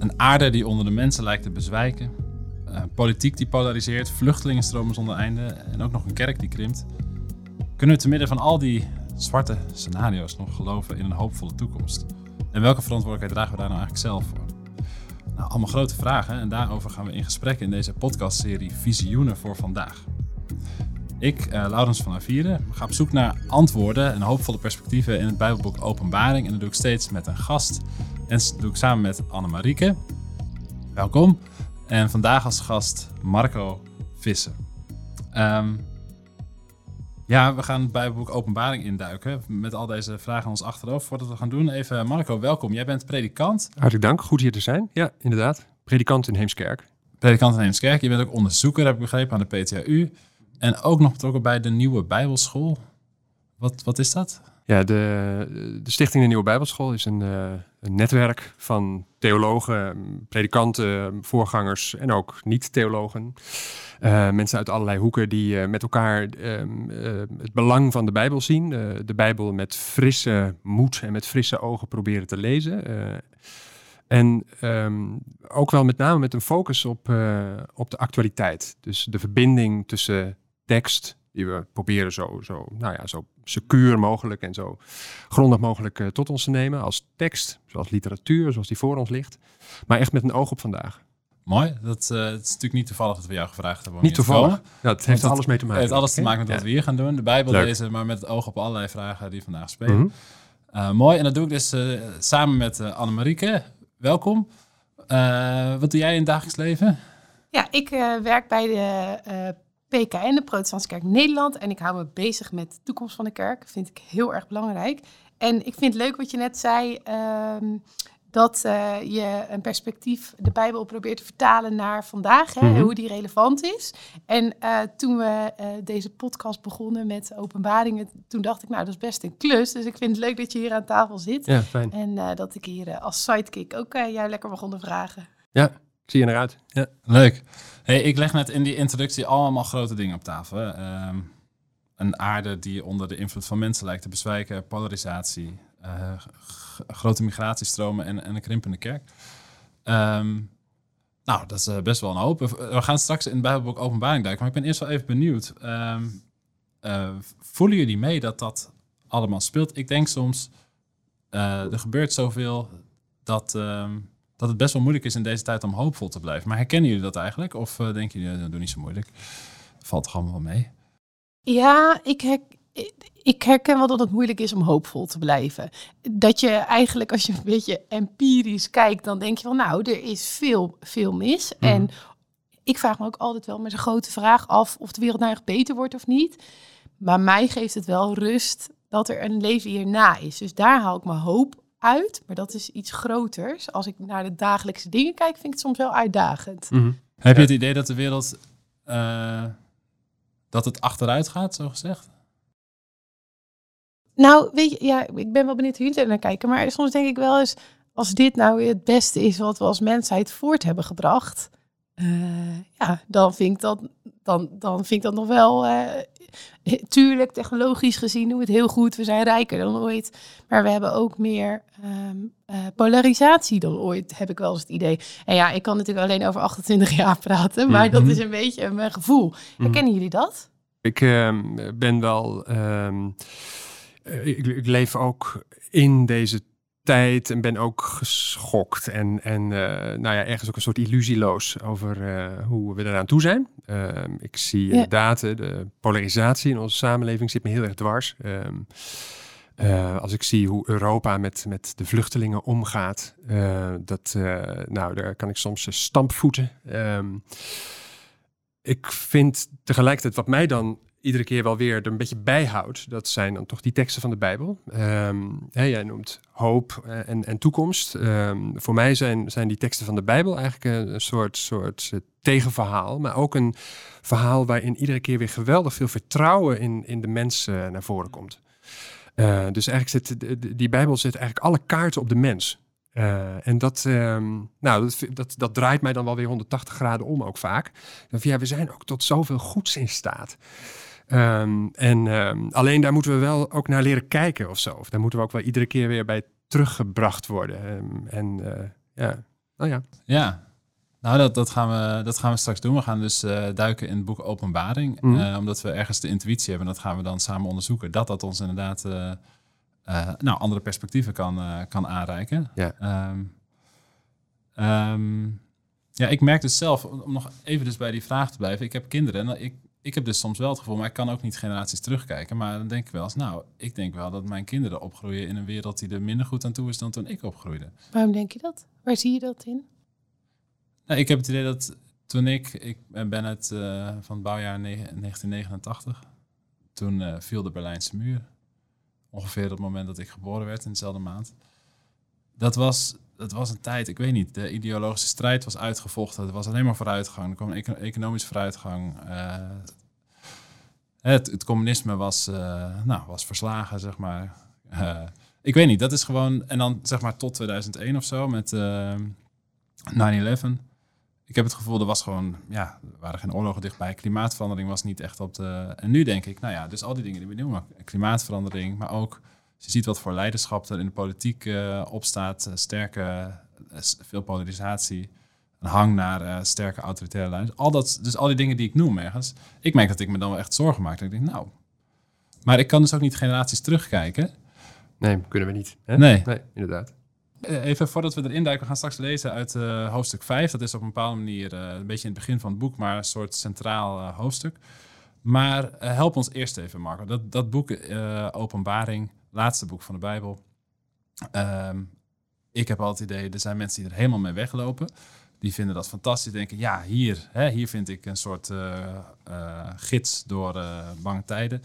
Een aarde die onder de mensen lijkt te bezwijken. Uh, politiek die polariseert, vluchtelingenstromen zonder einde en ook nog een kerk die krimpt. Kunnen we te midden van al die zwarte scenario's nog geloven in een hoopvolle toekomst? En welke verantwoordelijkheid dragen we daar nou eigenlijk zelf voor? Nou, allemaal grote vragen en daarover gaan we in gesprek in deze podcastserie Visioenen voor vandaag. Ik, uh, Laurens van Avieren, ga op zoek naar antwoorden en hoopvolle perspectieven in het Bijbelboek Openbaring. En dat doe ik steeds met een gast. En dat doe ik samen met Anne-Marieke. Welkom. En vandaag als gast Marco Vissen. Um, ja, we gaan het Bijbelboek Openbaring induiken met al deze vragen aan ons achterhoofd. Voordat we gaan doen, even Marco, welkom. Jij bent predikant. Hartelijk dank, goed hier te zijn. Ja, inderdaad. Predikant in Heemskerk. Predikant in Heemskerk. Je bent ook onderzoeker, heb ik begrepen, aan de PTHU. En ook nog betrokken bij de Nieuwe Bijbelschool. Wat, wat is dat? Ja, de, de Stichting de Nieuwe Bijbelschool is een, uh, een netwerk van theologen, predikanten, voorgangers en ook niet-theologen. Uh, mensen uit allerlei hoeken die uh, met elkaar ehm, het belang van de Bijbel zien. de Bijbel met frisse moed en met frisse ogen proberen te lezen. en um, ook wel met name met een focus op, op de actualiteit. Dus de verbinding tussen tekst, die we proberen zo, zo, nou ja, zo secuur mogelijk en zo grondig mogelijk uh, tot ons te nemen als tekst, zoals literatuur, zoals die voor ons ligt. Maar echt met een oog op vandaag. Mooi. Dat, uh, het is natuurlijk niet toevallig dat we jou gevraagd hebben. Niet toevallig. Ja, het heeft alles mee te maken. Het heeft alles te maken met wat we hier gaan doen. De Bijbel Leuk. lezen, maar met het oog op allerlei vragen die vandaag spelen. Mm -hmm. uh, mooi. En dat doe ik dus uh, samen met Anne-Marieke. Welkom. wat doe jij in het dagelijks leven? Ja, ik werk bij de PKN, de Protestantse Kerk Nederland. En ik hou me bezig met de toekomst van de kerk. Dat vind ik heel erg belangrijk. En ik vind het leuk wat je net zei. Um, dat uh, je een perspectief, de Bijbel probeert te vertalen naar vandaag, hè, mm -hmm. hoe die relevant is. En uh, toen we uh, deze podcast begonnen met openbaringen, toen dacht ik, nou, dat is best een klus. Dus ik vind het leuk dat je hier aan tafel zit. Ja, fijn. En dat ik hier als sidekick ook jou lekker mag ondervragen. Ja, ik zie je eruit. Ja. Leuk. Hey, ik leg net in die introductie allemaal grote dingen op tafel. Um, een aarde die onder de invloed van mensen lijkt te bezwijken, polarisatie, uh, grote migratiestromen en, en, een krimpende kerk. Um, nou, dat is uh, best wel een hoop. We gaan straks in het Bijbelboek Openbaring duiken, maar ik ben eerst wel even benieuwd. Um, uh, voelen jullie mee dat dat allemaal speelt? Ik denk soms, er gebeurt zoveel dat dat het best wel moeilijk is in deze tijd om hoopvol te blijven. Maar herkennen jullie dat eigenlijk? Of uh, denken jullie, dat doe niet zo moeilijk? Valt toch allemaal wel mee? Ja, ik, her ik herken wel dat het moeilijk is om hoopvol te blijven. Dat je eigenlijk, als je een beetje empirisch kijkt, dan denk je van, nou, er is veel, veel mis. Mm. En ik vraag me ook altijd wel met een grote vraag af of de wereld nou echt beter wordt of niet. Maar mij geeft het wel rust dat er een leven hierna is. Dus daar haal ik mijn hoop uit, maar dat is iets groters. Als ik naar de dagelijkse dingen kijk, vind ik het soms wel uitdagend. Mm -hmm. Heb je het idee dat de wereld uh, dat het achteruit gaat, zo gezegd? Nou, weet je, ja, ik ben wel benieuwd hoe jullie er naar kijken, maar soms denk ik wel eens, als dit nou het beste is wat we als mensheid voort hebben gebracht, uh, ja, dan vind ik dat, dan, dan vind ik dat nog wel uh, tuurlijk, technologisch gezien doen we het heel goed. We zijn rijker dan ooit. Maar we hebben ook meer um, uh, polarisatie dan ooit, heb ik wel eens het idee. En ja, ik kan natuurlijk alleen over 28 jaar praten. Maar mm -hmm. dat is een beetje mijn gevoel. Mm -hmm. Herkennen jullie dat? Ik uh, ben wel... Ik, ik, leef ook in deze tijd en ben ook geschokt en, en uh, nou ja, ergens ook een soort illusieloos over uh, hoe we eraan toe zijn. Uh, ik zie ja. inderdaad de polarisatie in onze samenleving zit me heel erg dwars. Um, als ik zie hoe Europa met, met de vluchtelingen omgaat, dat, nou, daar kan ik soms stampvoeten. Um, ik vind tegelijkertijd wat mij dan iedere keer wel weer er een beetje bijhoudt, dat zijn dan toch die teksten van de Bijbel. Hè, jij noemt hoop eh, en, en toekomst. Um, voor mij zijn, zijn die teksten van de Bijbel eigenlijk een, soort, soort uh, tegenverhaal, maar ook een verhaal waarin iedere keer weer geweldig veel vertrouwen in, in de mens uh, naar voren komt. dus eigenlijk zit die Bijbel zet eigenlijk alle kaarten op de mens. En dat, um, nou, dat, dat, dat, draait mij dan wel weer 180 graden om ook vaak. Dan, ja, we zijn ook tot zoveel goeds in staat. Um, en um, alleen daar moeten we wel ook naar leren kijken of zo. Of daar moeten we ook wel iedere keer weer bij teruggebracht worden. Um, en uh, ja, Nou ja. Ja, nou dat, dat, gaan we, dat gaan we straks doen. We gaan dus eh, duiken in het boek Openbaring. Mhm. Eh, omdat we ergens de intuïtie hebben. Dat gaan we dan samen onderzoeken. Dat dat ons inderdaad eh, eh, nou, andere perspectieven kan, eh, kan aanreiken. Ja. Ehm, ehm, ja, ik merk dus zelf, om om nog even dus bij die vraag te blijven. Ik heb kinderen en ik, ik heb dus soms wel het gevoel, maar ik kan ook niet generaties terugkijken. Maar dan denk ik wel eens, nou, ik denk wel dat mijn kinderen opgroeien in een wereld die er minder goed aan toe is dan toen ik opgroeide. Waarom denk je dat? Waar zie je dat in? Nou, ik heb het idee dat toen ik, ik ben het eh, van het bouwjaar ne- 1989, toen eh, viel de Berlijnse muur. Ongeveer op het moment dat ik geboren werd in dezelfde maand. Dat was, dat was een tijd, ik weet niet, de ideologische strijd was uitgevochten. Er was alleen maar vooruitgang. Er kwam een eco- economische vooruitgang. Eh, het, het communisme was, eh, nou, was verslagen, zeg maar. Eh, ik weet niet, dat is gewoon... En dan zeg maar tot 2001 of zo met eh 9-11. Ik heb het gevoel, er was gewoon, ja, er waren geen oorlogen dichtbij. Klimaatverandering was niet echt op de. En nu denk ik, nou ja, dus al die dingen die we noemen, klimaatverandering, maar ook je ziet wat voor leiderschap er in de politiek eh, opstaat, eh, sterke, eh, veel polarisatie, een hang naar sterke autoritaire leiders. Al dat, dus al die dingen die ik noem ergens. Ik merk dat ik me dan wel echt zorgen maak. Dat ik denk, nou, maar ik kan dus ook niet generaties terugkijken. Nee, kunnen we niet. Hè? Nee. Nee, inderdaad. Even voordat we erin duiken, we gaan straks lezen uit hoofdstuk 5. Dat is op een bepaalde manier een beetje in het begin van het boek, maar een soort centraal hoofdstuk. Maar help ons eerst even, Marco. Dat, dat boek, Openbaring, laatste boek van de Bijbel. Ehm, ik heb altijd het idee, er zijn mensen die er helemaal mee weglopen. Die vinden dat fantastisch. Denken, ja, hier, hè, hier vind ik een soort eh, eh, gids door eh, bange tijden.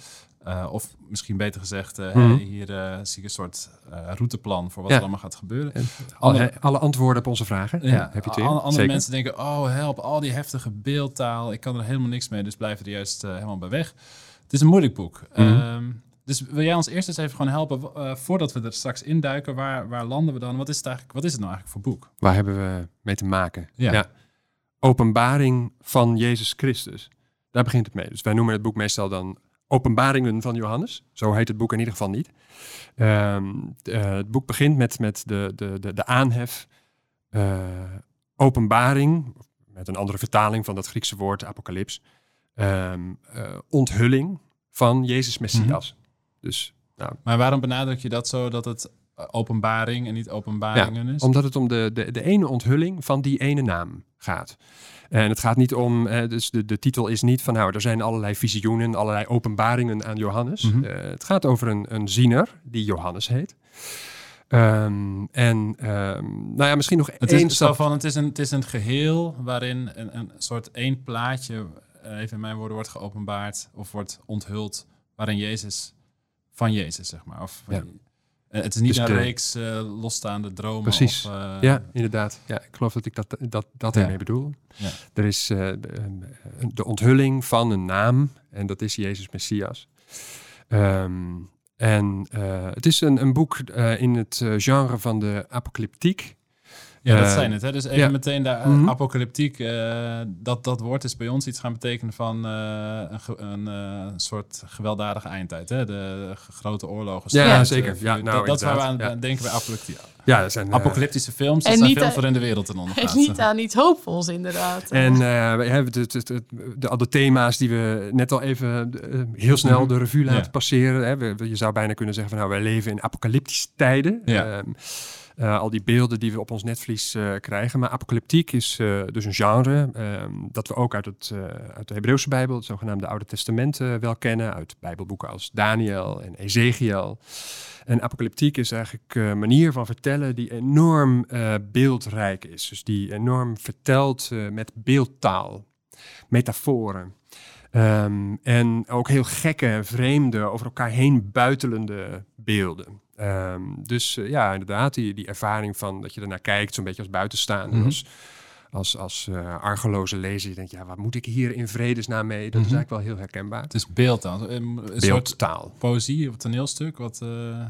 Of misschien beter gezegd, Mhm. hier zie ik een soort routeplan voor wat Ja. er allemaal gaat gebeuren. Alle, alle antwoorden op onze vragen. Ja, heb je? An- andere Zeker. mensen denken, oh help, al die heftige beeldtaal, ik kan er helemaal niks mee, dus blijven er juist helemaal bij weg. Het is een moeilijk boek. Ehm, dus wil jij ons eerst eens even gewoon helpen, eh, voordat we er straks induiken, waar, waar landen we dan? Wat is, het eigenlijk, wat is het nou eigenlijk voor boek? Waar hebben we mee te maken? Ja. Openbaring van Jezus Christus. Daar begint het mee. Dus wij noemen het boek meestal dan Openbaringen van Johannes. Zo heet het boek in ieder geval niet. Ehm, eh, het boek begint met, met de, de, de, de aanhef, eh, openbaring, met een andere vertaling van dat Griekse woord apocalyps, ehm, eh, onthulling van Jezus Messias. Dus nou, Maar waarom benadruk je dat zo dat het openbaring en niet openbaringen is? Omdat het om de, de, de ene onthulling van die ene naam gaat. En het gaat niet om, eh, dus de, de titel is niet van nou, er zijn allerlei visioenen, allerlei openbaringen aan Johannes. Mhm. Eh, het gaat over een, een ziener die Johannes heet. Ehm, en ehm, nou ja, misschien nog Het één is, stap. van, het, is een, het is een geheel waarin een, een soort één plaatje, eh, even in mijn woorden, wordt geopenbaard of wordt onthuld, waarin Jezus van Jezus, zeg maar. Of, Ja. Eh, het is niet Dus een de- reeks eh, losstaande dromen. Precies. Of, eh, Ja, inderdaad. Ja, ik geloof dat ik dat, dat, dat Ja. ermee bedoel. Ja. Er is de, onthulling van een naam en dat is Jezus Messias. Ehm, en het is een, een boek in het genre van de apocalyptiek. Ja, dat zijn het. Hè? Dus even ja. meteen daar, eh, Mhm. apocalyptiek, eh, dat, dat woord is bij ons iets gaan betekenen van eh, een, een eh, soort gewelddadige eindtijd. Hè? De, grote oorlogen. Ja, zeker. Ja, nou, dat, dat is waar we aan ja. denken bij apocalyptiek. Ja, dat zijn, Apocalyptische films, dat En zijn niet, films waarin de wereld ten onder En niet aan iets hoopvols, inderdaad. En eh, we hebben de, de, de, de, al de thema's die we net al even heel snel Mhm. de revue laten Ja. passeren. Hè. Je zou bijna kunnen zeggen van nou, wij leven in apocalyptische tijden. Ja. Ehm, eh, al die beelden die we op ons netvlies eh, krijgen. Maar apocalyptiek is eh, dus een genre ehm, dat we ook uit, het, uit de Hebreeuwse Bijbel, het zogenaamde Oude Testament, wel kennen. Uit bijbelboeken als Daniel en Ezekiel. En apocalyptiek is eigenlijk een manier van vertellen die enorm beeldrijk is. Dus die enorm vertelt met beeldtaal, metaforen. Ehm, en ook heel gekke, vreemde, over elkaar heen buitelende beelden. Ehm, dus eh, ja, inderdaad, die, die ervaring van dat je ernaar kijkt, zo'n beetje als buitenstaander, Mhm. als, als, als eh, argeloze lezer. Je denkt, ja, wat moet ik hier in vredesnaam mee? Dat is Mhm. eigenlijk wel heel herkenbaar. Het is beeldtaal. Een, een soort Beeldtaal. poëzie of toneelstuk. Wat, eh,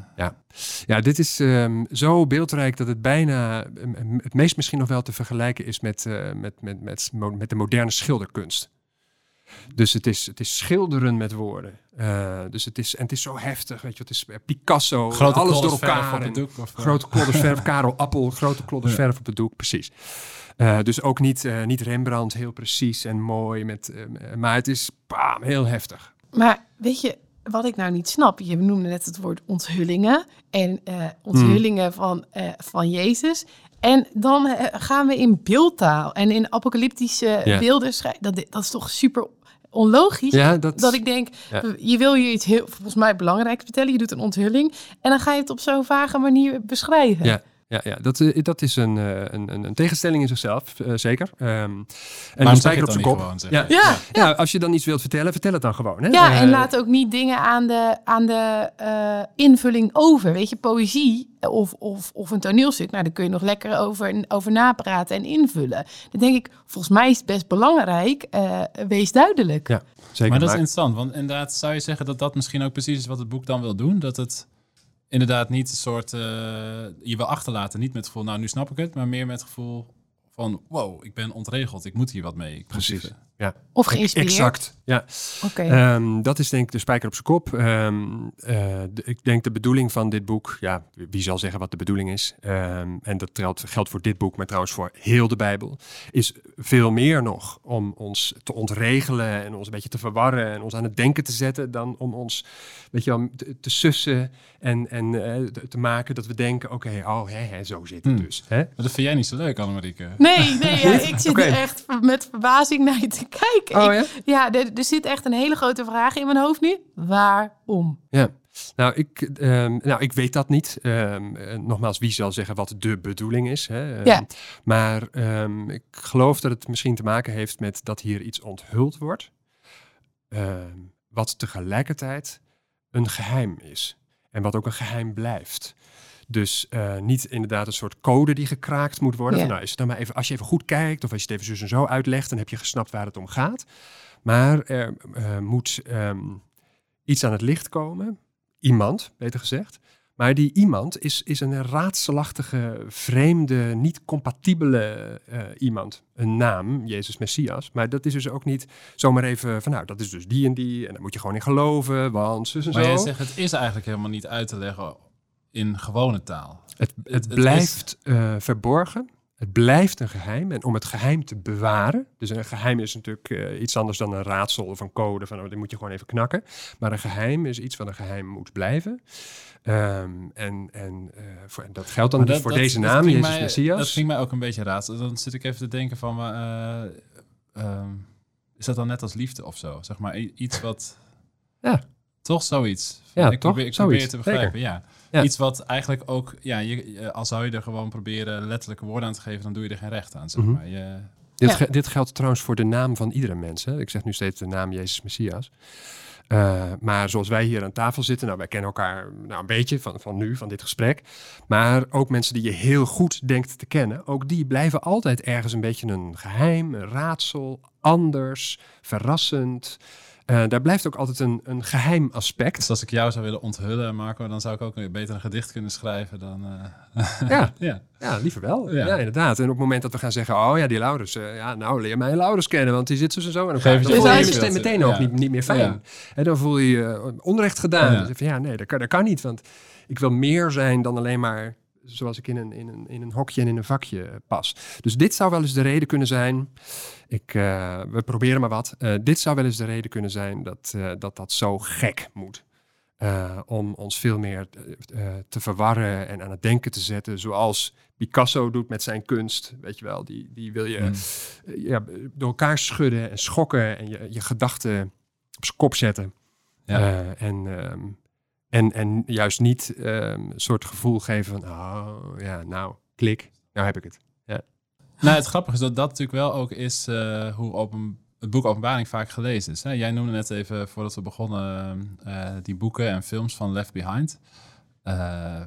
Ja, dit is ehm, zo beeldrijk dat het bijna ehm, het meest misschien nog wel te vergelijken is met, met, met, met, met de moderne schilderkunst. Dus het is, het is schilderen met woorden. Uh, dus het is, en het is zo heftig, weet je. Het is Picasso, grote alles door elkaar. het doek, of, grote klodders verf, Karel Appel, grote klodders Ja. verf op het doek, precies. Uh, dus ook niet, uh, niet Rembrandt, heel precies en mooi. Met, uh, maar het is bam, heel heftig. Maar weet je, wat ik nou niet snap, je noemde net het woord onthullingen en uh, onthullingen hmm. van, uh, van Jezus. En dan uh, gaan we in beeldtaal en in apocalyptische Ja. beelden schrijven. Dat, dat is toch super onlogisch? Ja, dat, Dat ik denk, Ja. je wil je iets heel, volgens mij belangrijks vertellen. Je doet een onthulling en dan ga je het op zo'n vage manier beschrijven. Ja. Ja, ja dat, eh, dat is een, eh, een, een, een tegenstelling in zichzelf, eh, zeker. Ehm, en je spijker het op dan zijn kop. gewoon? Zeg Ja. Ja. Ja, als je dan iets wilt vertellen, vertel het dan gewoon. Hè? Ja, en laat ook niet dingen aan de, aan de eh, invulling over. Weet je, poëzie of, of, of een toneelstuk, nou, daar kun je nog lekker over, over napraten en invullen. Dan denk ik, volgens mij is het best belangrijk, eh, wees duidelijk. Ja, zeker. Maar dat is maar- interessant, want inderdaad zou je zeggen dat dat misschien ook precies is wat het boek dan wil doen. Dat het inderdaad niet een soort, eh, je wil achterlaten, niet met het gevoel, nou nu snap ik het, maar meer met het gevoel van, wow, ik ben ontregeld, ik moet hier wat mee. Precies. even- Of geïnspireerd. Exact, ja. Oké. Ehm, dat is denk ik de spijker op zijn kop. Ehm, eh, de- ik denk de bedoeling van dit boek, ja, wie zal zeggen wat de bedoeling is? Ehm, en dat geldt, geldt voor dit boek, maar trouwens voor heel de Bijbel. Is veel meer nog om ons te ontregelen en ons een beetje te verwarren en ons aan het denken te zetten, dan om ons, weet je wel, te, te sussen en, en eh, te- maken dat we denken, oké, oh, hè, hè, zo zit het Hmm. dus. Hè? Maar dat vind jij niet zo leuk, Annemarieke. Nee, nee, ja, ik zit er echt met verbazing naar je te kijken. Oh Ik- ja? ja, er, er zit echt een hele grote vraag in mijn hoofd nu. Waarom? Ja, nou ik, ehm, nou, ik weet dat niet. Ehm, eh, nogmaals, wie zal zeggen wat de bedoeling is? Hè? Ehm, Ja. Maar ehm, ik geloof dat het misschien te maken heeft met dat hier iets onthuld wordt. ehm, wat tegelijkertijd een geheim is. En wat ook een geheim blijft. Dus eh, niet inderdaad een soort code die gekraakt moet worden. Ja. Van, nou, is het dan maar even, als je even goed kijkt of als je het even zus en zo uitlegt, dan heb je gesnapt waar het om gaat. Maar er eh, moet ehm, iets aan het licht komen. Iemand, beter gezegd. Maar die iemand is, is een raadselachtige, vreemde, niet compatibele eh, iemand. Een naam, Jezus Messias. Maar dat is dus ook niet zomaar even van, nou, dat is dus die en die. En daar moet je gewoon in geloven, want zus en Maar zo. jij zegt, het is eigenlijk helemaal niet uit te leggen in gewone taal. Het, het het is- blijft eh, verborgen. Het blijft een geheim. En om het geheim te bewaren. Dus een geheim is natuurlijk eh, iets anders dan een raadsel of een code. Van oh, dit moet je gewoon even knakken. Maar een geheim is iets wat een geheim moet blijven. Ehm, en en, eh, voor, en dat geldt dan Maar dus dat- voor dat- deze dat naam, Jezus mij- Messias. Dat ging mij ook een beetje raadsel. Dan zit ik even te denken van, ehm, is dat dan net als liefde of zo? Zeg maar iets wat... Ja. Toch zoiets. Ja, ik toch? Probeer, ik probeer Zoiets, het te begrijpen, ja. Ja. Iets wat eigenlijk ook, ja, je, je- als zou je er gewoon proberen letterlijke woorden aan te geven, dan doe je er geen recht aan, zeg Mhm. maar. Je, Dit, Ja. ge- dit geldt trouwens voor de naam van iedere mens. Hè? Ik zeg nu steeds de naam Jezus Messias. Eh, maar zoals wij hier aan tafel zitten, nou, wij kennen elkaar nou, een beetje van, van nu, van dit gesprek. Maar ook mensen die je heel goed denkt te kennen, ook die blijven altijd ergens een beetje een geheim, een raadsel, anders, verrassend. Eh, daar blijft ook altijd een, een geheim aspect. dus als ik jou zou willen onthullen, Marco, dan zou ik ook beter een gedicht kunnen schrijven dan... eh, Ja, ja. ja, liever wel. Ja. Ja. inderdaad. En op het moment dat we gaan zeggen, oh ja, die Laurens, eh, ja, nou leer mij Laurens kennen, want die zit zo en zo. En dan Geef het dan je voel je meteen, meteen ook Ja. niet, niet meer fijn. En dan voel je je onrecht gedaan. Je van, ja, nee, dat kan, dat kan niet. Want ik wil meer zijn dan alleen maar zoals ik in een, in, een, in een hokje en in een vakje eh, pas. Dus dit zou wel eens de reden kunnen zijn. Ik, eh, we proberen maar wat. Eh, dit zou wel eens de reden kunnen zijn dat dat, dat zo gek moet. Om ons veel meer te verwarren en aan het denken te zetten. Zoals Picasso doet met zijn kunst. Weet je wel, die, die wil je Mm. eh, ja, door elkaar schudden en schokken en je, je gedachten op zijn kop zetten. Ja. En, ehm, en, en juist niet ehm, een soort gevoel geven van, oh ja, nou, klik, nou heb ik het. Nou, het grappige is dat dat natuurlijk wel ook is eh, hoe open, het boek Openbaring vaak gelezen is. Hè? Jij noemde net even, voordat we begonnen, eh, die boeken en films van Left Behind. Eh,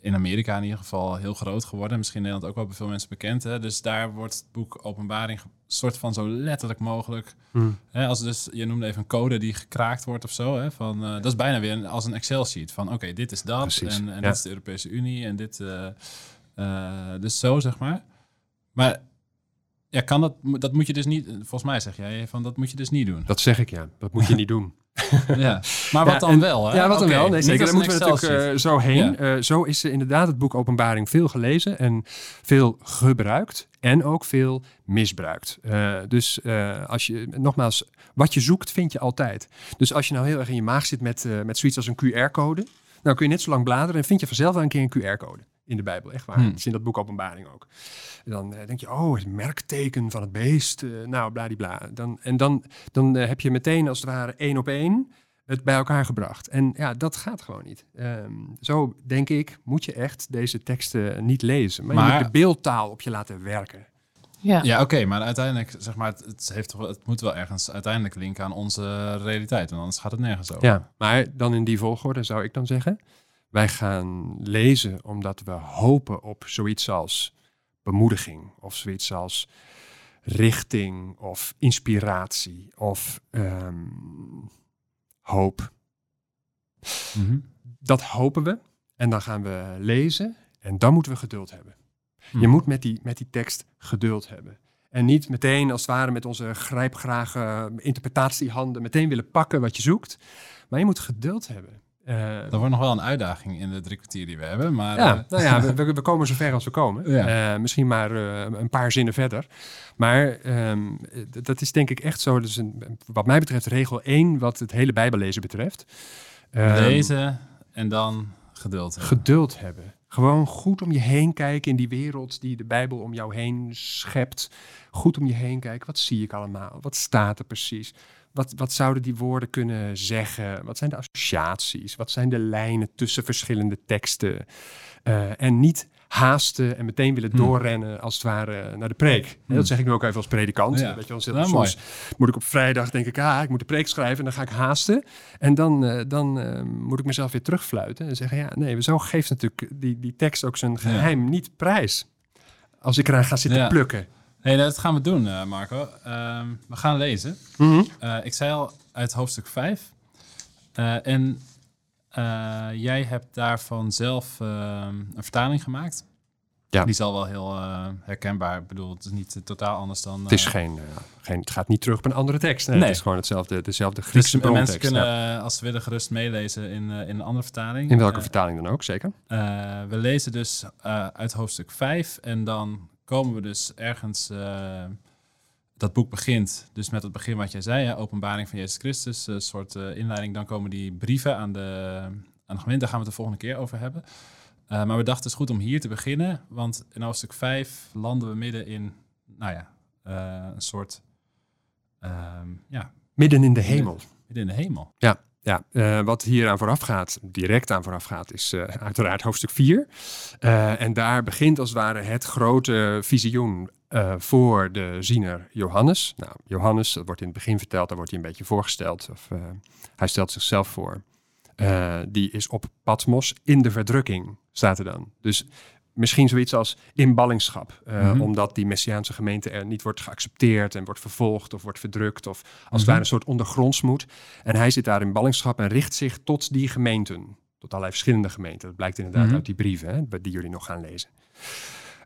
in Amerika in ieder geval heel groot geworden. Misschien in Nederland ook wel bij veel mensen bekend. Hè? Dus daar wordt het boek Openbaring soort van zo letterlijk mogelijk. Hè? Als dus, je noemde even een code die gekraakt wordt of zo. Hè? Van, eh, dat is bijna weer een, als een Excel-sheet. Van oké, dit is dat Precies, en, en ja. dit is de Europese Unie en dit... eh, eh, dus zo, zeg maar. Maar Ja, kan dat, dat moet je dus niet, volgens mij zeg jij van dat moet je dus niet doen. Dat zeg ik ja, dat moet je niet doen. Ja. Maar wat Ja, dan en- wel? Hè? Ja, wat dan wel? Nee, zeker. Daar moeten we natuurlijk eh, zo heen. Ja. Eh, zo is inderdaad het boek Openbaring veel gelezen en veel gebruikt en ook veel misbruikt. Eh, dus als je, nogmaals, wat je zoekt vind je altijd. Dus als je nou heel erg in je maag zit met, met zoiets als een QR-code, dan kun je net zo lang bladeren en vind je vanzelf wel een keer een QR-code. In de Bijbel, echt waar. Hmm. Dat is in dat boek Openbaring ook. Dan eh, denk je, oh, het merkteken van het beest. eh, nou, bladibla. Dan, en dan, dan eh, heb je meteen als het ware één op één het bij elkaar gebracht. En ja, dat gaat gewoon niet. Ehm, zo denk ik, moet je echt deze teksten niet lezen. Maar, je moet de beeldtaal op je laten werken. Ja. Ja, oké, maar uiteindelijk, zeg maar, het, het, heeft toch, wel- het moet wel ergens uiteindelijk linken aan onze realiteit, want anders gaat het nergens over. Ja, maar dan in die volgorde zou ik dan zeggen. Wij gaan lezen omdat we hopen op zoiets als bemoediging. Of zoiets als richting of inspiratie of ehm, hoop. Mhm. Dat hopen we. En dan gaan we lezen. En dan moeten we geduld hebben. Je moet met die, met die tekst geduld hebben. En niet meteen als het ware met onze grijpgrage interpretatiehanden meteen willen pakken wat je zoekt. Maar je moet geduld hebben. Eh, Dat wordt nog wel een uitdaging in de drie kwartier die we hebben, maar... ja, eh, nou ja, we, komen zo ver als we komen. Ja. Eh, misschien maar eh, een paar zinnen verder. Maar ehm, dat is denk ik echt zo. Dus een, wat mij betreft regel 1 wat het hele Bijbellezen betreft. Ehm, lezen en dan geduld hebben. Geduld hebben. Gewoon goed om je heen kijken in die wereld die de Bijbel om jou heen schept. Goed om je heen kijken. Wat zie ik allemaal? Wat staat er precies? Wat, wat zouden die woorden kunnen zeggen? Wat zijn de associaties? Wat zijn de lijnen tussen verschillende teksten? Eh, en niet haasten en meteen willen Hm. doorrennen als het ware naar de preek. Dat zeg ik nu ook even als predikant. Ja. Weet je, wel, Nou, soms moet ik op vrijdag denk ik, ah, ik moet de preek schrijven en dan ga ik haasten. En dan, eh, dan eh, moet ik mezelf weer terugfluiten en zeggen, ja, nee, zo geeft natuurlijk die, die tekst ook zijn geheim niet prijs. Als ik eraan ga zitten Ja. plukken. Nee, dat gaan we doen, eh, Marco. Ehm, we gaan lezen. Eh, ik zei al uit hoofdstuk 5. Eh, en jij hebt daarvan zelf ehm, een vertaling gemaakt. Ja. Die is al wel heel herkenbaar. Ik bedoel, het is niet totaal anders dan... Het, is geen, geen, het gaat niet terug op een andere tekst. Nee, Nee. Het is gewoon hetzelfde, dezelfde dus Griekse eh, mensen kunnen, ja. als ze willen, gerust meelezen in, in een andere vertaling. In welke vertaling dan ook, zeker. We lezen dus uit hoofdstuk 5 en dan komen we dus ergens. eh, dat boek begint dus met het begin wat jij zei, hè, openbaring van Jezus Christus, een soort eh, inleiding. Dan komen die brieven aan de, aan de gemeente, daar gaan we het de volgende keer over hebben. Eh, maar we dachten het is goed om hier te beginnen, want in hoofdstuk 5 landen we midden in, nou ja, een soort, ehm, ja, Midden in de hemel. midden in de hemel. Ja, eh, wat hier aan vooraf gaat, direct aan vooraf gaat, is eh, uiteraard hoofdstuk 4. Eh, en daar begint als het ware het grote visioen voor de ziener Johannes. Nou, Johannes, dat wordt in het begin verteld, daar wordt hij een beetje voorgesteld. Of, hij stelt zichzelf voor. Die is op Patmos in de verdrukking, staat er dan. Dus misschien zoiets als in ballingschap. eh, Mhm. Omdat die Messiaanse gemeente er niet wordt geaccepteerd en wordt vervolgd of wordt verdrukt. Of als het Mhm. ware een soort ondergronds moet. En hij zit daar in ballingschap en richt zich tot die gemeenten. Tot allerlei verschillende gemeenten. Dat blijkt inderdaad Mhm. uit die brieven hè, die jullie nog gaan lezen.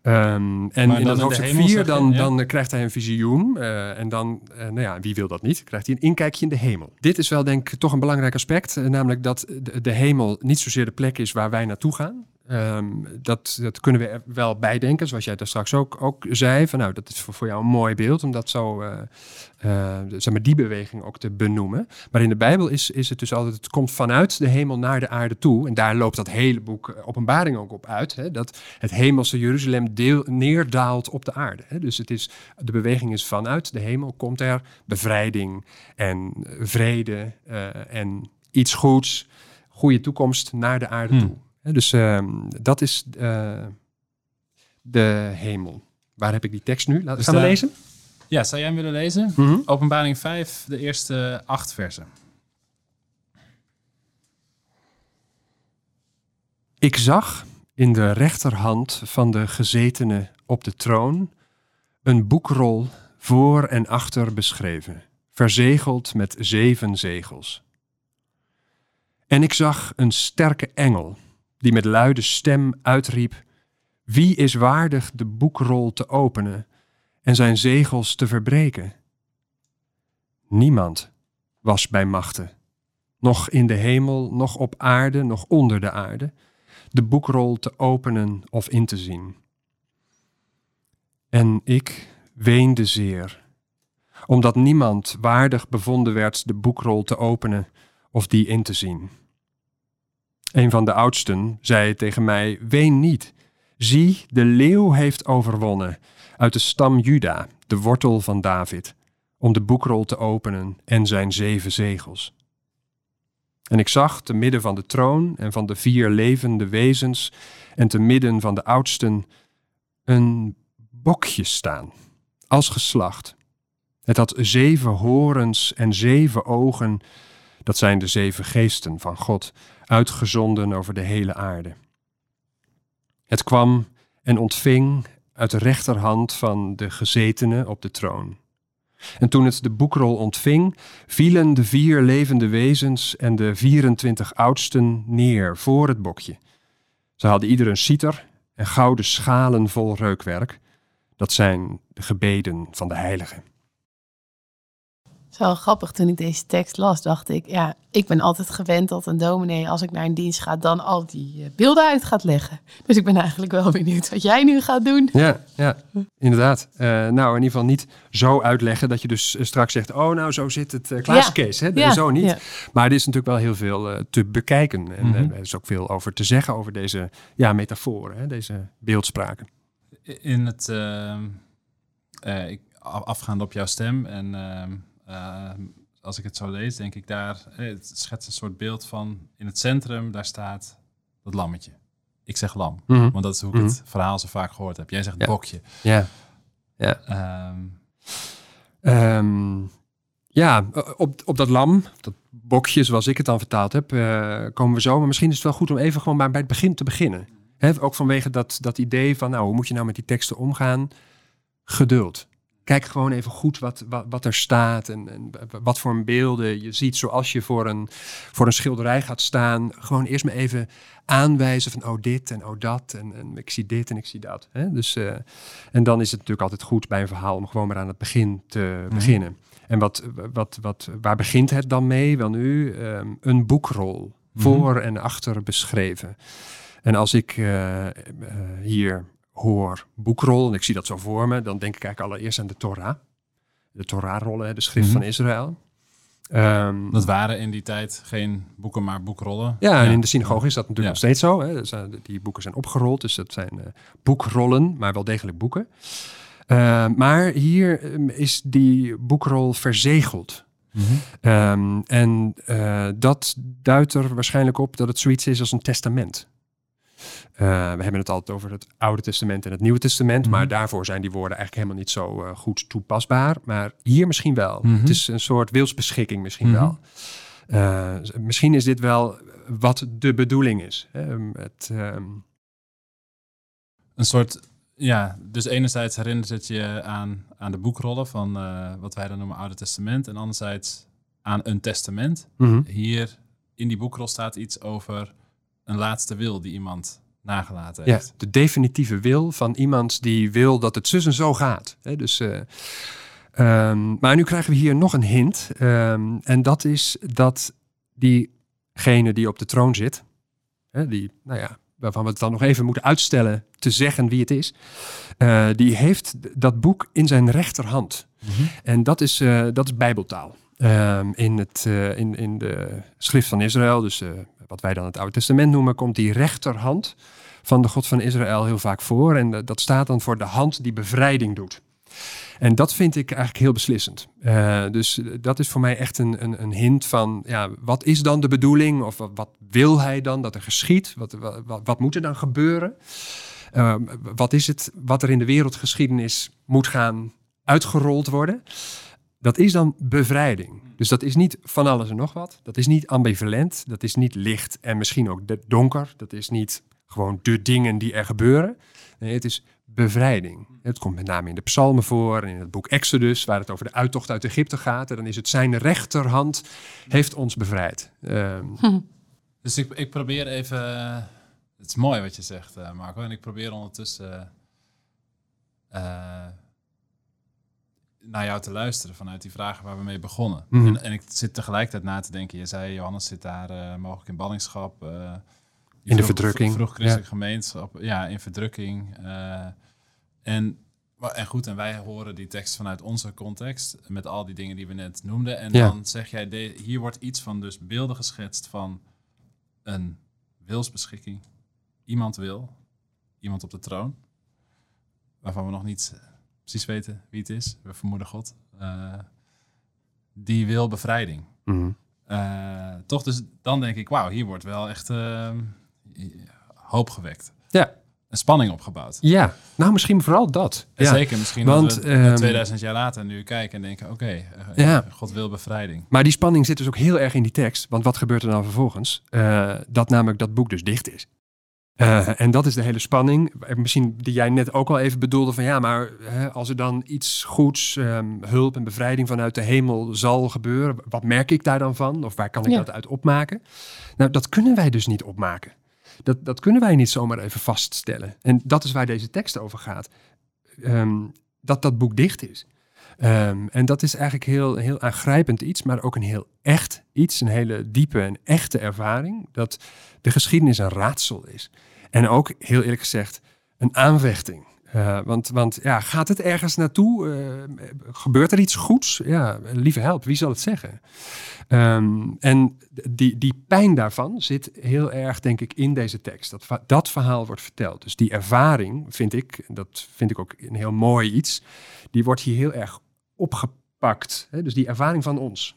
Ehm, en in dat hoofdstuk hemel 4 zeg je, dan, ja? dan eh, krijgt hij een visioen. eh, en dan, nou ja, wie wil dat niet? Krijgt hij een inkijkje in de hemel. Dit is wel denk ik toch een belangrijk aspect. namelijk dat de, de hemel niet zozeer de plek is waar wij naartoe gaan. Ehm, dat, dat kunnen we er wel bijdenken, zoals jij daar straks ook, ook zei. Van, nou, dat is voor, voor jou een mooi beeld om dat zo, eh, eh, zeg maar, die beweging ook te benoemen. Maar in de Bijbel is, is het dus altijd, het komt vanuit de hemel naar de aarde toe. En daar loopt dat hele boek eh, Openbaring ook op uit. Hè, dat het hemelse Jeruzalem deel, neerdaalt op de aarde. Hè. Dus het is, de beweging is vanuit de hemel, komt er bevrijding en vrede en iets goeds, goede toekomst naar de aarde Hmm. toe. Dus ehm, dat is eh, de hemel. Waar heb ik die tekst nu? Laten Dus gaan we lezen? Ja, zou jij hem willen lezen? Mhm. Openbaring 5, de eerste acht versen. Ik zag in de rechterhand van de gezetene op de troon een boekrol voor en achter beschreven, verzegeld met zeven zegels. En ik zag een sterke engel die met luide stem uitriep: Wie is waardig de boekrol te openen en zijn zegels te verbreken. Niemand was bij machten, nog in de hemel, nog op aarde, nog onder de aarde, de boekrol te openen of in te zien. En ik weende zeer, omdat niemand waardig bevonden werd de boekrol te openen of die in te zien. Een van de oudsten zei tegen mij: Ween niet. Zie, de leeuw heeft overwonnen uit de stam Juda, de wortel van David, om de boekrol te openen en zijn zeven zegels. En ik zag te midden van de troon en van de vier levende wezens en te midden van de oudsten een bokje staan, als geslacht. Het had zeven horens en zeven ogen, dat zijn de zeven geesten van God, uitgezonden over de hele aarde. Het kwam en ontving uit de rechterhand van de gezetene op de troon. En toen het de boekrol ontving, vielen de vier levende wezens en de 24 oudsten neer voor het bokje. Ze hadden ieder een citer en gouden schalen vol reukwerk. Dat zijn de gebeden van de heiligen. Het is wel grappig, toen ik deze tekst las, dacht ik, ja, ik ben altijd gewend dat een dominee, als ik naar een dienst ga, dan al die eh, beelden uit gaat leggen. Dus ik ben eigenlijk wel benieuwd wat jij nu gaat doen. Ja, ja inderdaad. Uh, nou, in ieder geval niet zo uitleggen dat je dus eh, straks zegt, oh nou, zo zit het uh, Klaas Kees. Hè? Ja, zo niet. Ja. Maar er is natuurlijk wel heel veel te bekijken. En mm -hmm. er is ook veel over te zeggen over deze ja, metaforen, hè? deze beeldspraken. In het, ik, afgaand op jouw stem en ehm, uh, als ik het zo lees, denk ik daar, eh, het schetst een soort beeld van in het centrum, daar staat dat lammetje. Ik zeg lam, mm -hmm. want dat is hoe ik mm -hmm. het verhaal zo vaak gehoord heb. Jij zegt ja. bokje. Ja. Ja. Um, um, ja, op, op dat lam, dat bokje zoals ik het dan vertaald heb, uh, komen we zo. Maar misschien is het wel goed om even gewoon bij, bij het begin te beginnen. He, ook vanwege dat, dat idee van, nou, hoe moet je nou met die teksten omgaan? Geduld kijk gewoon even goed wat, wat, wat er staat en, en, wat voor beelden je ziet. Zoals je voor een, voor een schilderij gaat staan, gewoon eerst maar even aanwijzen van oh dit en oh dat en, en ik zie dit en ik zie dat. Hè? Dus, uh, en dan is het natuurlijk altijd goed bij een verhaal om gewoon maar aan het begin te mm-hmm. beginnen. En wat, wat, wat, waar begint het dan mee? Wel nu, um, een boekrol, mm-hmm. voor en achter beschreven. En als ik uh, uh, hier hoor boekrol en ik zie dat zo voor me, dan denk ik eigenlijk allereerst aan de Torah. De Torah-rollen, de schrift mm -hmm. van Israël. Um, dat waren in die tijd geen boeken, maar boekrollen. Ja, en in de synagoge is dat natuurlijk ja. nog steeds zo. Hè. Dus, uh, die boeken zijn opgerold, dus dat zijn uh, boekrollen, maar wel degelijk boeken. Uh, maar hier um, is die boekrol verzegeld. Mm -hmm. um, en dat duidt er waarschijnlijk op dat het zoiets is als een testament. Uh, we hebben het altijd over het Oude Testament en het Nieuwe Testament, maar daarvoor zijn die woorden eigenlijk helemaal niet zo uh, goed toepasbaar. Maar hier misschien wel. Mm -hmm. Het is een soort wilsbeschikking misschien mm -hmm. wel. Uh, misschien is dit wel wat de bedoeling is. Hè? Het, um... Een soort, ja, dus enerzijds herinnert het je aan, aan de boekrollen van wat wij dan noemen Oude Testament en anderzijds aan een testament. Mm -hmm. Hier in die boekrol staat iets over een laatste wil die iemand nagelaten heeft. Ja, de definitieve wil van iemand die wil dat het zus en zo gaat. He, dus, uh, um, maar nu krijgen we hier nog een hint. Um, en dat is dat diegene die op de troon zit, hè, die, nou ja, waarvan we het dan nog even moeten uitstellen te zeggen wie het is, uh, die heeft dat boek in zijn rechterhand. Mm -hmm. En dat is, uh, dat is bijbeltaal. Um, in, het, in, in de schrift van Israël, dus wat wij dan het Oude Testament noemen, komt die rechterhand van de God van Israël heel vaak voor. En dat staat dan voor de hand die bevrijding doet. En dat vind ik eigenlijk heel beslissend. Uh, dus dat is voor mij echt een, een, een, hint van, ja, wat is dan de bedoeling? Of wat, wil hij dan dat er geschiet? Wat, wat, wat moet er dan gebeuren? Uh, wat is het wat er in de wereldgeschiedenis moet gaan uitgerold worden? Dat is dan bevrijding. Dus dat is niet van alles en nog wat. Dat is niet ambivalent. Dat is niet licht en misschien ook donker. Dat is niet gewoon de dingen die er gebeuren. Nee, het is bevrijding. Het komt met name in de psalmen voor en in het boek Exodus, waar het over de uittocht uit Egypte gaat. En dan is het zijn rechterhand heeft ons bevrijd. Um, hm. Dus ik, ik probeer even. Het is mooi wat je zegt, uh, Marco. En ik probeer ondertussen. Uh, naar jou te luisteren vanuit die vragen waar we mee begonnen. Mhm. En, en ik zit tegelijkertijd na te denken, je zei Johannes zit daar eh, mogelijk in ballingschap. eh, In de verdrukking, Vroeg christelijke gemeenschap, ja, in verdrukking. eh, en, en goed, en wij horen die tekst vanuit onze context, met al die dingen die we net noemden. En Ja. dan zeg jij, de, hier wordt iets van dus beelden geschetst van een wilsbeschikking. Iemand wil, iemand op de troon, waarvan we nog niet precies weten wie het is. We vermoeden God. Eh, die wil bevrijding. Mhm. Eh, toch, dus dan denk ik, wauw, hier wordt wel echt eh, hoop gewekt. Ja. Een spanning opgebouwd. Ja, nou misschien vooral dat. Ja. zeker misschien want, dat we ehm, 2000 jaar later nu kijken en denken, oké, Ja. God wil bevrijding. Maar die spanning zit dus ook heel erg in die tekst. Want wat gebeurt er dan vervolgens? Dat namelijk dat boek dus dicht is. Eh, en dat is de hele spanning. Eh, Misschien die jij net ook al even bedoelde van ja, maar hè, als er dan iets goeds, ehm, hulp en bevrijding vanuit de hemel zal gebeuren, wat merk ik daar dan van? Of waar kan ik Ja. dat uit opmaken? Nou, dat kunnen wij dus niet opmaken. Dat, dat kunnen wij niet zomaar even vaststellen. En dat is waar deze tekst over gaat. Ehm, dat dat boek dicht is. Ehm, en dat is eigenlijk heel, heel aangrijpend iets, maar ook een heel echt iets. Een hele diepe en echte ervaring. Dat de geschiedenis een raadsel is. En ook, heel eerlijk gezegd, een aanvechting. Eh, want, want ja, gaat het ergens naartoe? Eh, gebeurt er iets goeds? Ja, lieve help, wie zal het zeggen? Ehm, en die, die pijn daarvan zit heel erg, denk ik, in deze tekst. Dat, dat verhaal wordt verteld. Dus die ervaring, vind ik, dat vind ik ook een heel mooi iets, die wordt hier heel erg opgepakt. Hè? Dus die ervaring van ons.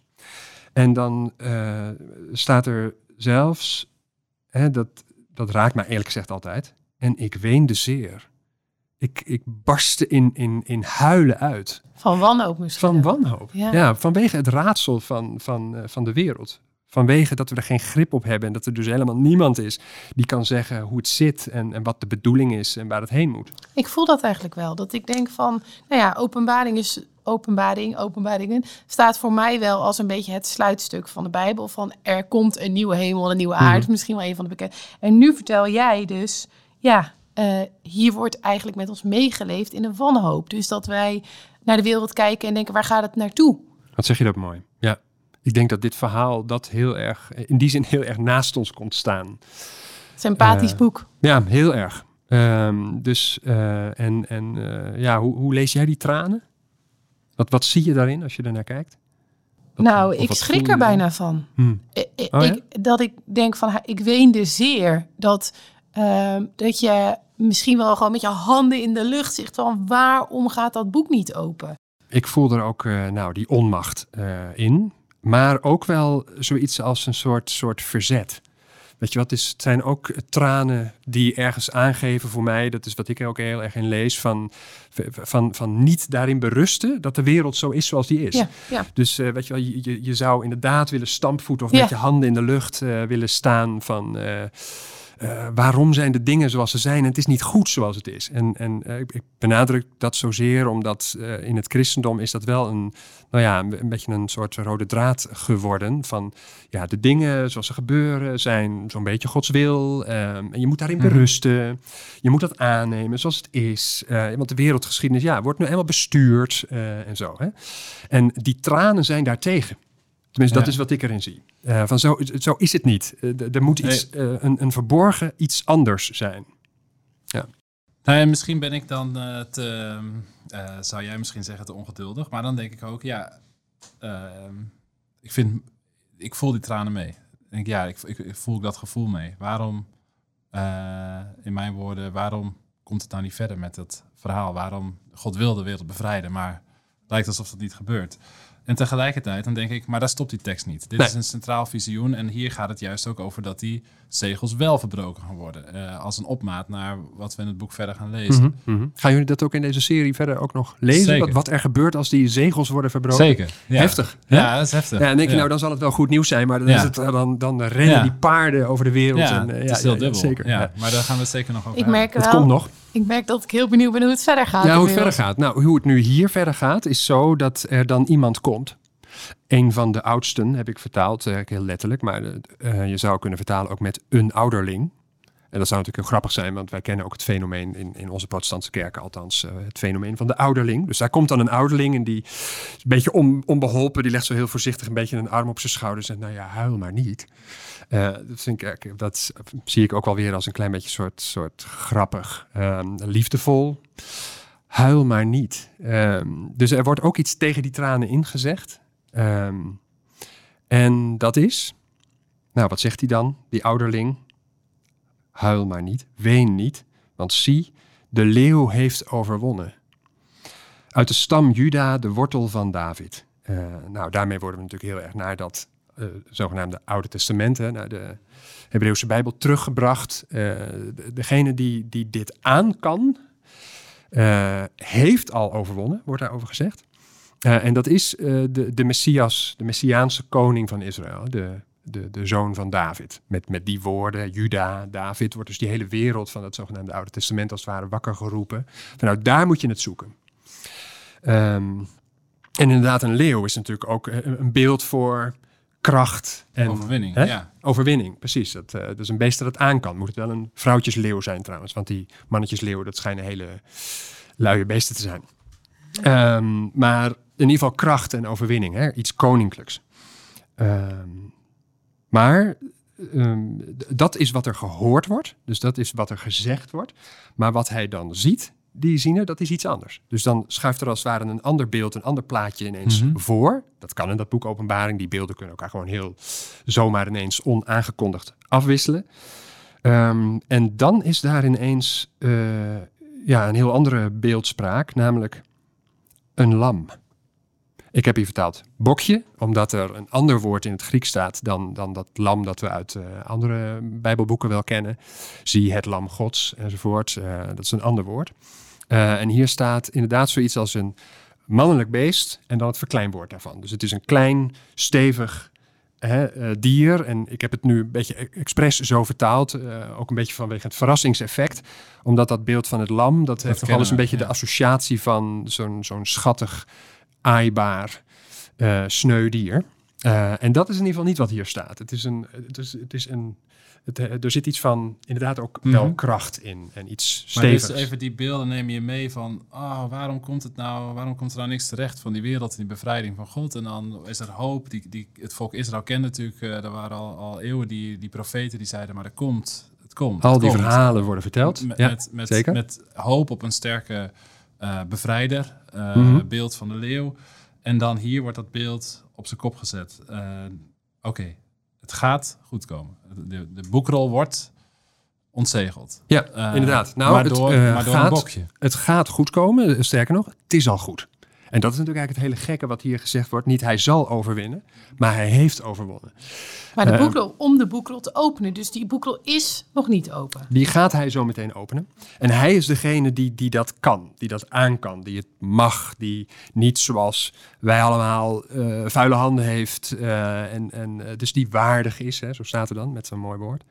En dan eh, staat er zelfs, hè, dat, dat raakt mij eerlijk gezegd altijd, en ik weende zeer. Ik, ik barstte in, in, in huilen uit. Van wanhoop misschien. Van wanhoop. Ja. Ja. vanwege het raadsel van, van, eh, van de wereld. Vanwege dat we er geen grip op hebben en dat er dus helemaal niemand is die kan zeggen hoe het zit en, en wat de bedoeling is en waar het heen moet. Ik voel dat eigenlijk wel. Dat ik denk van, nou ja, openbaring is openbaring, openbaringen staat voor mij wel als een beetje het sluitstuk van de Bijbel. Van er komt een nieuwe hemel, een nieuwe aarde. Mhm. Misschien wel een van de bekende. En nu vertel jij dus, ja, eh, hier wordt eigenlijk met ons meegeleefd in een wanhoop. Dus dat wij naar de wereld kijken en denken, waar gaat het naartoe? Wat zeg je dat mooi? Ja. Ik denk dat dit verhaal dat heel erg, in die zin heel erg naast ons komt staan. Sympathisch Eh, boek. Ja, heel erg. Ehm, dus, eh, en, en eh, ja, hoe, hoe lees jij die tranen? Wat, wat zie je daarin als je ernaar kijkt? Wat- nou, ik schrik er bijna van. Hm. I- Oh ja? ik, dat ik denk van, ik weende zeer. Dat, ehm, dat je misschien wel gewoon met je handen in de lucht zegt van, waarom gaat dat boek niet open? Ik voel er ook eh, nou, die onmacht eh, in. Maar ook wel zoiets als een soort, soort verzet. Weet je wat, het is- het zijn ook tranen die ergens aangeven voor mij. Dat is wat ik er ook heel erg in lees. Van, van, van niet daarin berusten dat de wereld zo is zoals die is. Ja, ja. Dus eh, weet je wel, je, je, zou inderdaad willen stampvoeten of Ja. met je handen in de lucht eh, willen staan van... eh, eh, waarom zijn de dingen zoals ze zijn en het is niet goed zoals het is. En, en eh, ik, benadruk dat zozeer omdat eh, in het christendom is dat wel een, nou ja, een, een beetje een soort rode draad geworden. Van ja, de dingen zoals ze gebeuren zijn zo'n beetje Gods wil. ehm, en je moet daarin Mhm. berusten. Je moet dat aannemen zoals het is. Want de wereldgeschiedenis ja, wordt nu eenmaal bestuurd en zo. Hè? En die tranen zijn daartegen. Tenminste, dat Ja. is wat ik erin zie. Eh, van zo, zo is het niet. Eh, er moet iets, eh, een, een verborgen iets anders zijn. Nou ja, misschien ben ik dan te, zou jij misschien zeggen, te ongeduldig. Maar dan denk ik ook, ja, ehm, ik vind, ik voel die tranen mee. Ik denk, ja, ik, ik, ik voel dat gevoel mee. Waarom, in mijn woorden, waarom komt het nou niet verder met het verhaal? Waarom, God wil de wereld bevrijden, maar het lijkt alsof dat niet gebeurt. En tegelijkertijd, dan denk ik, maar daar stopt die tekst niet. Dit Nee. is een centraal visioen en hier gaat het juist ook over dat die zegels wel verbroken gaan worden. eh, als een opmaat naar wat we in het boek verder gaan lezen. Mhm. Gaan jullie dat ook in deze serie verder ook nog lezen? Wat, wat er gebeurt als die zegels worden verbroken? Zeker. Ja. Heftig. hè? Ja, dat is heftig. Ja, en denk je Ja. nou, dan zal het wel goed nieuws zijn, maar dan, Ja. is het, eh, dan, dan rennen Ja. die paarden over de wereld. ja, en, eh, het is heel dubbel. zeker. Ja, Ja. Maar daar gaan we het zeker nog over Ik hebben. merk Het wel, komt nog. Ik merk dat ik heel benieuwd ben hoe het verder gaat. Ja, hoe het verder gaat. Nou, hoe het nu hier verder gaat, is zo dat er dan iemand komt. Een van de oudsten heb ik vertaald, eh, heel letterlijk, maar eh, je zou kunnen vertalen ook met een ouderling. En dat zou natuurlijk grappig zijn, want wij kennen ook het fenomeen in, in onze protestantse kerken, althans uh, het fenomeen van de ouderling. Dus daar komt dan een ouderling en die is een beetje on, onbeholpen, die legt zo heel voorzichtig een beetje een arm op zijn schouder en zegt, nou ja, huil maar niet. Uh, dat, vind ik, dat zie ik ook wel weer als een klein beetje soort, soort grappig, um, liefdevol. Huil maar niet. Um, dus er wordt ook iets tegen die tranen ingezegd. Um, en dat is, nou wat zegt hij dan, die ouderling? Huil maar niet, ween niet, want zie, de leeuw heeft overwonnen. Uit de stam Juda, de wortel van David. Uh, nou, daarmee worden we natuurlijk heel erg naar dat uh, zogenaamde Oude Testament, naar de Hebreeuwse Bijbel, teruggebracht. Uh, de, degene die, die dit aan kan, heeft al overwonnen, wordt daarover gezegd. en dat is de, de Messias, de Messiaanse koning van Israël, de de, de zoon van David. Met, met die woorden, Juda, David, wordt dus die hele wereld van het zogenaamde Oude Testament als het ware wakker geroepen. nou, daar moet je het zoeken. Um, en inderdaad, een leeuw is natuurlijk ook een beeld voor kracht en overwinning. Ja. Overwinning, precies. Dat, uh, dat is een beest dat het aan kan. Moet het wel een vrouwtjesleeuw zijn trouwens, want die mannetjesleeuwen, dat schijnen hele luie beesten te zijn. Um, maar in ieder geval kracht en overwinning, hè? iets koninklijks. Um, maar um, dat is wat er gehoord wordt. Dus dat is wat er gezegd wordt. Maar wat hij dan ziet, die ziener, dat is iets anders. Dus dan schuift er als het ware een ander beeld, een ander plaatje ineens mm -hmm. voor. Dat kan in dat boek Openbaring. Die beelden kunnen elkaar gewoon heel zomaar ineens onaangekondigd afwisselen. Um, en dan is daar ineens uh, ja, een heel andere beeldspraak, namelijk een lam. Ik heb hier vertaald bokje, omdat er een ander woord in het Grieks staat dan, dan dat lam dat we uit uh, andere Bijbelboeken wel kennen. Zie het lam Gods enzovoort. Uh, dat is een ander woord. Uh, en hier staat inderdaad zoiets als een mannelijk beest en dan het verkleinwoord daarvan. Dus het is een klein, stevig hè, dier. En ik heb het nu een beetje expres zo vertaald, ook een beetje vanwege het verrassingseffect. Omdat dat beeld van het lam, dat, dat heeft toch alles een beetje ja. de associatie van zo'n zo'n schattig aaibaar, uh, sneu dier. Uh, en dat is in ieder geval niet wat hier staat. Het is een, het is, het is een het, er zit iets van inderdaad ook mm -hmm. wel kracht in en iets stevigs. Maar dus even die beelden neem je mee van, oh, waarom komt het nou, waarom komt er nou niks terecht van die wereld en die bevrijding van God? En dan is er hoop. Die, die, het volk Israël kende natuurlijk, uh, er waren al, al eeuwen die, die profeten die zeiden, maar er komt, het komt. Al die komt. verhalen worden verteld. Met, ja, met, met, zeker. met hoop op een sterke uh, bevrijder, uh, Mhm. beeld van de leeuw. En dan hier wordt dat beeld op zijn kop gezet. Uh, Oké, okay. het gaat goed komen. De, de boekrol wordt ontzegeld. Ja, inderdaad. Nou, maar het, door, maar door gaat, een bokje. Het gaat goed komen. Sterker nog, het is al goed. En dat is natuurlijk eigenlijk het hele gekke wat hier gezegd wordt. Niet hij zal overwinnen, maar hij heeft overwonnen. Maar de boekrol, om de boekrol te openen. Dus die boekrol is nog niet open. Die gaat hij zo meteen openen. En hij is degene die, die dat kan, die dat aan kan, die het mag. Die niet zoals wij allemaal uh, vuile handen heeft. Uh, en, en dus die waardig is, hè, zo staat er dan met zo'n mooi woord.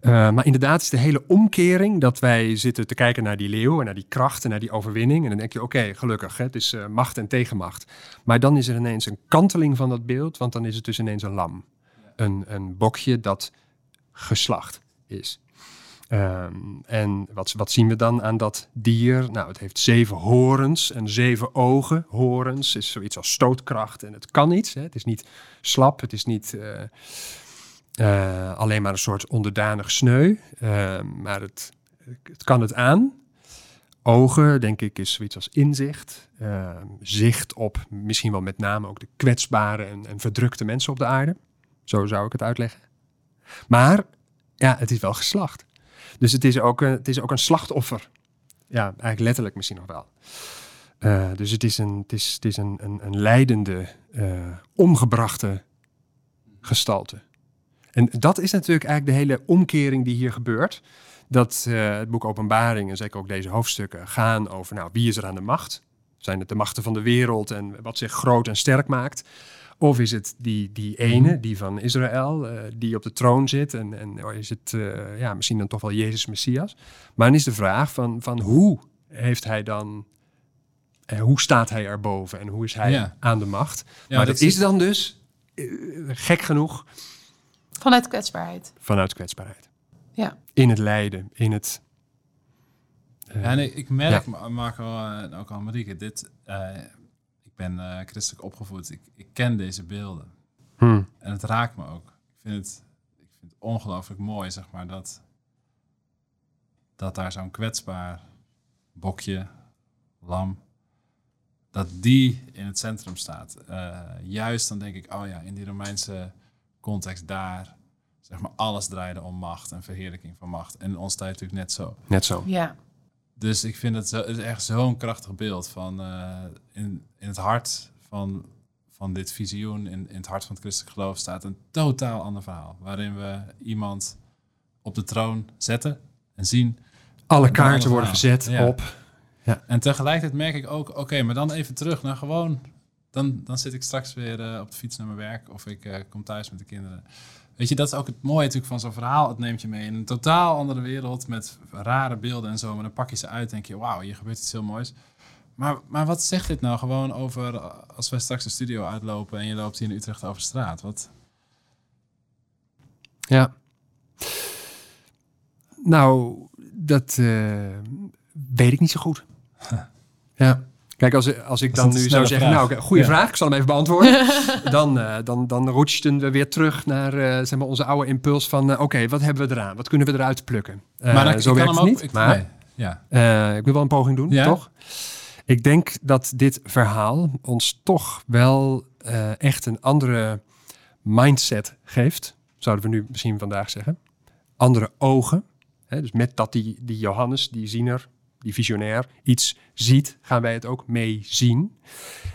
Uh, maar inderdaad is de hele omkering dat wij zitten te kijken naar die leeuw en naar die kracht en naar die overwinning. En dan denk je, oké, gelukkig, hè, het is uh, macht en tegenmacht. Maar dan is er ineens een kanteling van dat beeld, want dan is het dus ineens een lam. Een, een bokje dat geslacht is. Um, en wat, wat zien we dan aan dat dier? Nou, het heeft zeven horens en zeven ogen. Horens is zoiets als stootkracht en het kan iets. Hè. Het is niet slap, het is niet... Uh, uh, alleen maar een soort onderdanig sneu. Uh, maar het, het kan het aan. Ogen, denk ik, is zoiets als inzicht. Uh, zicht op misschien wel met name ook de kwetsbare en, en, verdrukte mensen op de aarde. Zo zou ik het uitleggen. Maar ja, het is wel geslacht. Dus het is ook een, het is ook een slachtoffer. Ja, eigenlijk letterlijk misschien nog wel. Dus het is een, het is, het is een, een, een leidende, omgebrachte gestalte. En dat is natuurlijk eigenlijk de hele omkering die hier gebeurt. Dat uh, het boek Openbaring en zeker ook deze hoofdstukken gaan over nou, wie is er aan de macht? Zijn het de machten van de wereld en wat zich groot en sterk maakt? Of is het die, die ene, die van Israël, uh, die op de troon zit? En, en is het uh, ja, misschien dan toch wel Jezus Messias? Maar dan is de vraag van, van hoe heeft hij dan... Uh, hoe staat hij erboven en hoe is hij ja. aan de macht? Ja, maar dat, dat is dan dus, gek genoeg... Vanuit kwetsbaarheid. Vanuit kwetsbaarheid. Ja. In het lijden, in het... eh, Ja, nee, ik merk, Ma- Marco en ook al Marieke, dit, eh, ik ben eh, christelijk opgevoed. Ik, ik ken deze beelden. hm, En het raakt me ook. Ik vind het, ik vind het ongelooflijk mooi, zeg maar, dat, dat daar zo'n kwetsbaar bokje, lam, dat die in het centrum staat. Eh, juist dan denk ik, oh ja, in die Romeinse context daar, zeg maar, alles draaide om macht en verheerlijking van macht. En in onze tijd natuurlijk net zo. net zo. Ja. Dus ik vind het, zo, het is echt zo'n krachtig beeld van eh, in, in het hart van, van dit visioen, in, in het hart van het christelijk geloof staat een totaal ander verhaal. Waarin we iemand op de troon zetten en zien. Alle kaarten worden gezet Ja. op... En tegelijkertijd merk ik ook, oké, maar dan even terug naar gewoon, dan, dan zit ik straks weer eh, op de fiets naar mijn werk of ik eh, kom thuis met de kinderen. Weet je, dat is ook het mooie natuurlijk van zo'n verhaal. Het neemt je mee in een totaal andere wereld met rare beelden en zo. Maar dan pak je ze uit en denk je, wauw, hier gebeurt iets heel moois. Maar, maar wat zegt dit nou gewoon over eh, als wij straks de studio uitlopen en je loopt hier in Utrecht over straat? Wat, Ja. Nou, dat weet ik niet zo goed. Ja. Kijk, als, als ik Dat dan nu zou zeggen, vraag. nou, goede Ja. vraag, ik zal hem even beantwoorden. dan, eh dan, dan roetsten we weer terug naar eh, zeg maar onze oude impuls van, eh, oké, wat hebben we eraan? Wat kunnen we eruit plukken? Eh, maar dan, zo ik werkt het niet. ik, maar nee, ja. eh, ik wil wel een poging doen, Ja? toch? Ik denk dat dit verhaal ons toch wel eh, echt een andere mindset geeft. Zouden we nu misschien vandaag zeggen. Andere ogen. Hè, dus met dat die, die Johannes, die ziener, die visionair, iets ziet, gaan wij het ook mee zien.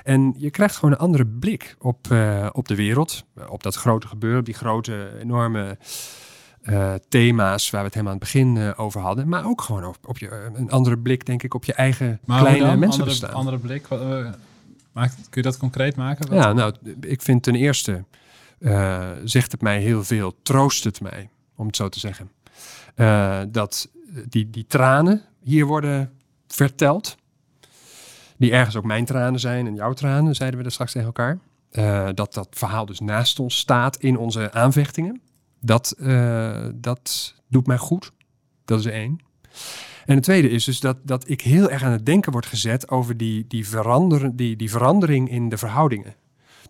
En je krijgt gewoon een andere blik op, eh, op de wereld. Op dat grote gebeuren, op die grote, enorme eh, thema's waar we het helemaal aan het begin eh, over hadden. Maar ook gewoon op, op je, eh, een andere blik, denk ik, op je eigen Maar kleine dan? mensenbestaan. Andere, andere blik. Wat, eh, maakt, kun je dat concreet maken? Wat- Ja, nou, ik vind ten eerste eh, zegt het mij heel veel, troost het mij, om het zo te zeggen. Eh, dat die, die tranen hier worden verteld, die ergens ook mijn tranen zijn en jouw tranen, zeiden we er straks tegen elkaar. Eh, dat dat verhaal dus naast ons staat in onze aanvechtingen. Dat, eh, dat doet mij goed. Dat is één. En het tweede is dus dat, dat ik heel erg aan het denken word gezet over die, die, verander, die, die verandering in de verhoudingen.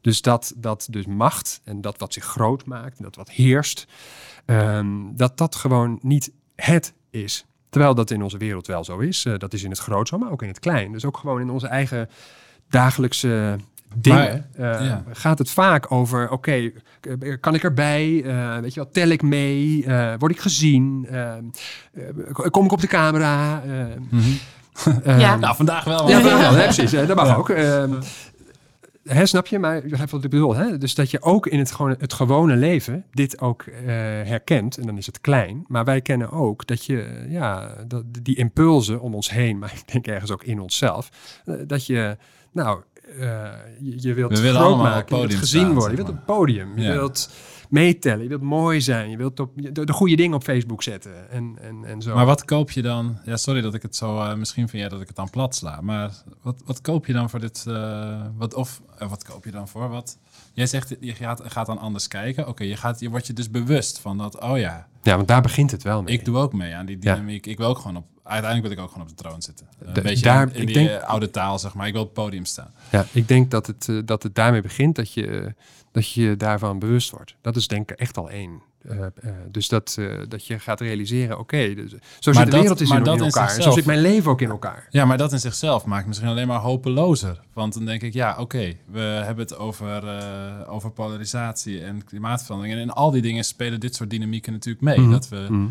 Dus dat, dat dus macht en dat wat zich groot maakt en dat wat heerst, ehm, dat dat gewoon niet het is. Terwijl dat in onze wereld wel zo is. Eh, dat is in het groot zo, maar ook in het klein. Dus ook gewoon in onze eigen dagelijkse dingen Maar, eh, ja. gaat het vaak over, oké, eh, kan ik erbij? Eh, weet je wat, tel ik mee? Eh, word ik gezien? Kom ik op de camera? Eh, Mhm. eh, Ja. Nou, vandaag wel. ja, hè, precies. Dat mag Ja. ook. Hè, snap je? Maar je begrijpt wat ik bedoel. Hè? Dus dat je ook in het, gewoon, het gewone leven dit ook eh, herkent. En dan is het klein. Maar wij kennen ook dat je, eh, ja, dat, die impulsen om ons heen, maar ik denk ergens ook in onszelf, eh, dat je, nou, je, je wilt We groot maken, je wilt gezien worden, je wilt het podium, je Ja. wilt meetellen, je wilt mooi zijn, je wilt de goede dingen op Facebook zetten en, en, en zo. Maar wat koop je dan? Ja, sorry dat ik het zo. eh, misschien vind jij dat ik het dan plat sla. Maar wat, wat koop je dan voor dit? eh, wat, of eh, wat koop je dan voor? Wat? Jij zegt je gaat, gaat dan anders kijken. Oké, je, gaat, je wordt je dus bewust van dat. Oh ja, ja, want daar begint het wel mee. ik doe ook mee aan die Ja. dynamiek. Ik wil ook gewoon op. Uiteindelijk wil ik ook gewoon op de troon zitten. Eh, Een beetje daar- in, in ik die denk- eh, oude taal, zeg maar. Ik wil op het podium staan. Ja, ik denk dat het, eh, dat het daarmee begint dat je, dat je je daarvan bewust wordt. Dat is denk ik echt al één. Eh, eh, dus dat, eh, dat je gaat realiseren, oké, dus, zo zit de dat- wereld is maar in, dat in elkaar. En zo zit mijn leven ook in elkaar. Ja, maar dat in zichzelf maakt misschien alleen maar hopelozer. Want dan denk ik, ja, oké, we hebben het over, over polarisatie en klimaatverandering. En in al die dingen spelen dit soort dynamieken natuurlijk mee. Mhm. Dat we, Mhm.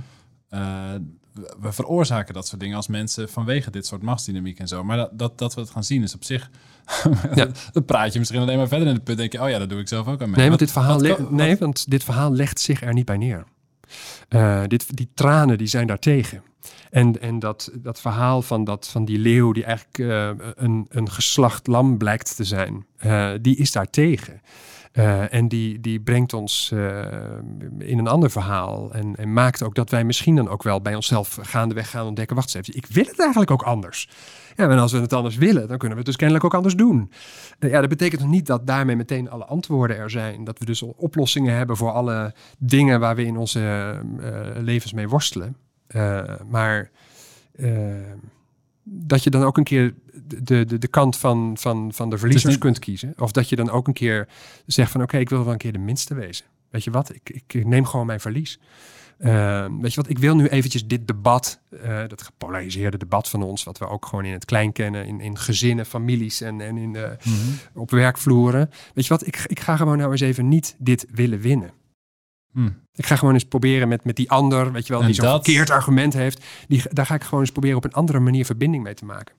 we- we veroorzaken dat soort dingen als mensen vanwege dit soort machtsdynamiek en zo. Maar dat, dat, dat we het gaan zien is op zich... Ja. dan praat je misschien alleen maar verder in het punt. denk je, oh ja, dat doe ik zelf ook aan mee. Nee, want dit verhaal, wat nee, want dit verhaal legt zich er niet bij neer. Eh, dit, die tranen die zijn daartegen. En, en dat, dat verhaal van, dat, van die leeuw die eigenlijk eh, een, een geslacht lam blijkt te zijn, eh, die is daartegen. Uh, en die, die brengt ons uh, in een ander verhaal. En, en, maakt ook dat wij misschien dan ook wel bij onszelf gaandeweg gaan ontdekken. Wacht eens even, ik wil het eigenlijk ook anders. Ja, en als we het anders willen, dan kunnen we het dus kennelijk ook anders doen. Uh, ja, dat betekent nog niet dat daarmee meteen alle antwoorden er zijn. Dat we dus oplossingen hebben voor alle dingen waar we in onze levens mee worstelen. maar dat je dan ook een keer de, de, de kant van, van, van de verliezers kunt kiezen. Of dat je dan ook een keer zegt van oké, ik wil wel een keer de minste wezen. Weet je wat, ik, ik neem gewoon mijn verlies. Uh, weet je wat, ik wil nu eventjes dit debat, uh, dat gepolariseerde debat van ons, wat we ook gewoon in het klein kennen, in, in gezinnen, families en, en in, mm -hmm. op werkvloeren. Weet je wat, ik, ik ga gewoon nou eens even niet dit willen winnen. Hmm. Ik ga gewoon eens proberen met, met die ander, weet je wel, die zo'n verkeerd argument heeft. Die, daar ga ik gewoon eens proberen op een andere manier verbinding mee te maken.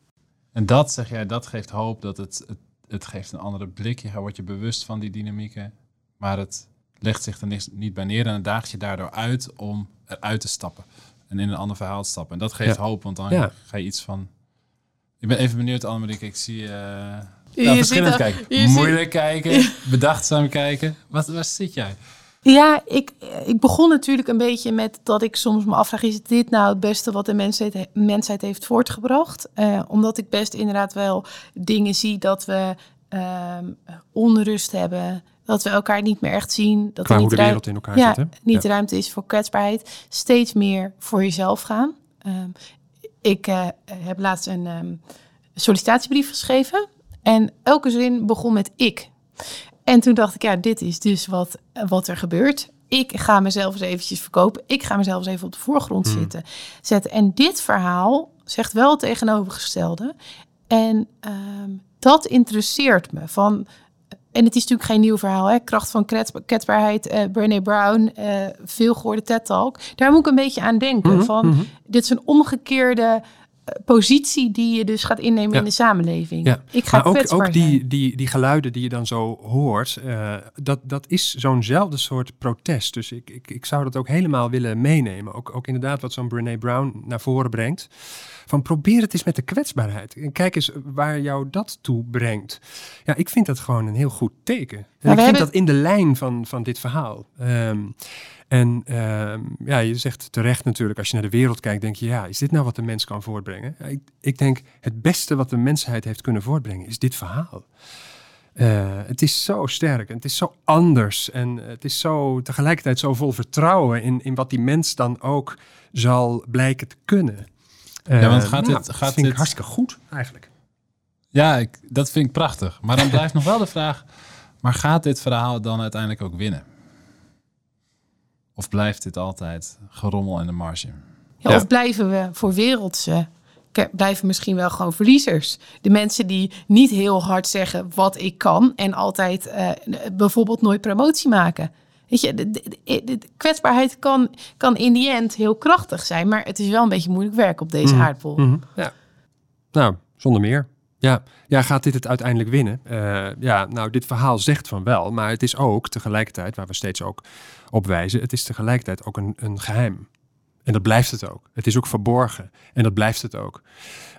En dat, zeg jij, dat geeft hoop, dat het, het, het geeft een andere blik. Je wordt je bewust van die dynamieken, maar het legt zich er niet bij neer en het daagt je daardoor uit om eruit te stappen. En in een ander verhaal te stappen. En dat geeft hoop, want dan ga je iets van... Ik ben even benieuwd, Annemarie, ik zie... Uh, nou, verschillend kijken. Moeilijk kijken, bedachtzaam kijken. Wat, waar zit jij? Ja, ik, ik begon natuurlijk een beetje met dat ik soms me afvraag: is dit nou het beste wat de mensheid, mensheid heeft voortgebracht? Uh, omdat ik best inderdaad wel dingen zie dat we uh, onrust hebben, dat we elkaar niet meer echt zien. Dat Qua niet hoe de wereld in elkaar ja, zit. Niet ruimte is voor kwetsbaarheid. Steeds meer voor jezelf gaan. Um, ik uh, heb laatst een um, sollicitatiebrief geschreven. En elke zin begon met ik. En toen dacht ik, ja, dit is dus wat, wat er gebeurt. Ik ga mezelf eens eventjes verkopen. Ik ga mezelf eens even op de voorgrond hmm. zitten, zetten. En dit verhaal zegt wel het tegenovergestelde. En ehm, dat interesseert me. Van, en het is natuurlijk geen nieuw verhaal. Hè? Kracht van kwetsbaarheid, uh, Brené Brown, uh, veel gehoorde TED-talk. Daar moet ik een beetje aan denken. Mhm, van, mhm. Dit is een omgekeerde positie die je dus gaat innemen in de samenleving. Ja. Ik ga maar ook, ook die, die, die geluiden die je dan zo hoort, uh, dat, dat is zo'nzelfde soort protest. Dus ik, ik, ik zou dat ook helemaal willen meenemen. Ook, ook inderdaad wat zo'n Brene Brown naar voren brengt. Van probeer het eens met de kwetsbaarheid. En kijk eens waar jou dat toe brengt. Ja, ik vind dat gewoon een heel goed teken. En ik vind dat in de lijn van, van dit verhaal. Um, en uh, ja, je zegt terecht natuurlijk, als je naar de wereld kijkt, denk je, ja, is dit nou wat de mens kan voortbrengen? ik, ik, denk, het beste wat de mensheid heeft kunnen voortbrengen, is dit verhaal. Uh, het is zo sterk en het is zo anders en het is zo tegelijkertijd zo vol vertrouwen in, in wat die mens dan ook zal blijken te kunnen. Uh, ja, want gaat nou, dit, gaat dat vind dit... ik hartstikke goed eigenlijk. Ja, ik, dat vind ik prachtig. Maar dan blijft nog wel de vraag, maar gaat dit verhaal dan uiteindelijk ook winnen? Of blijft dit altijd gerommel in de marge? Ja, Of blijven we voor wereldse, blijven misschien wel gewoon verliezers. De mensen die niet heel hard zeggen wat ik kan en altijd uh, bijvoorbeeld nooit promotie maken. Weet je, de, de, de, kwetsbaarheid kan, kan in die end heel krachtig zijn, maar het is wel een beetje moeilijk werk op deze mm aardbol. Mhm. Ja. Nou, zonder meer. Ja, ja, gaat dit het uiteindelijk winnen? Uh, ja, nou, dit verhaal zegt van wel, maar het is ook tegelijkertijd, waar we steeds ook op wijzen, het is tegelijkertijd ook een, een geheim. En dat blijft het ook. Het is ook verborgen. En dat blijft het ook.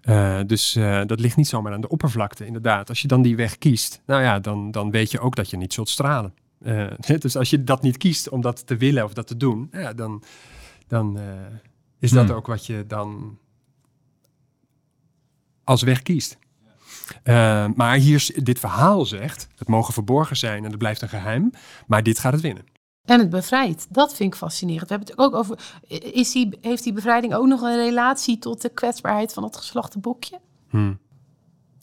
Uh, dus uh, dat ligt niet zomaar aan de oppervlakte, inderdaad. Als je dan die weg kiest, nou ja, dan, dan weet je ook dat je niet zult stralen. Uh, dus als je dat niet kiest om dat te willen of dat te doen, ja, dan, dan is dat hmm. ook wat je dan als weg kiest. Uh, maar hier, dit verhaal zegt, het mogen verborgen zijn en het blijft een geheim, maar dit gaat het winnen. En het bevrijdt. Dat vind ik fascinerend. We hebben het ook over. Is die, heeft die bevrijding ook nog een relatie tot de kwetsbaarheid van het geslachte bokje? Hmm.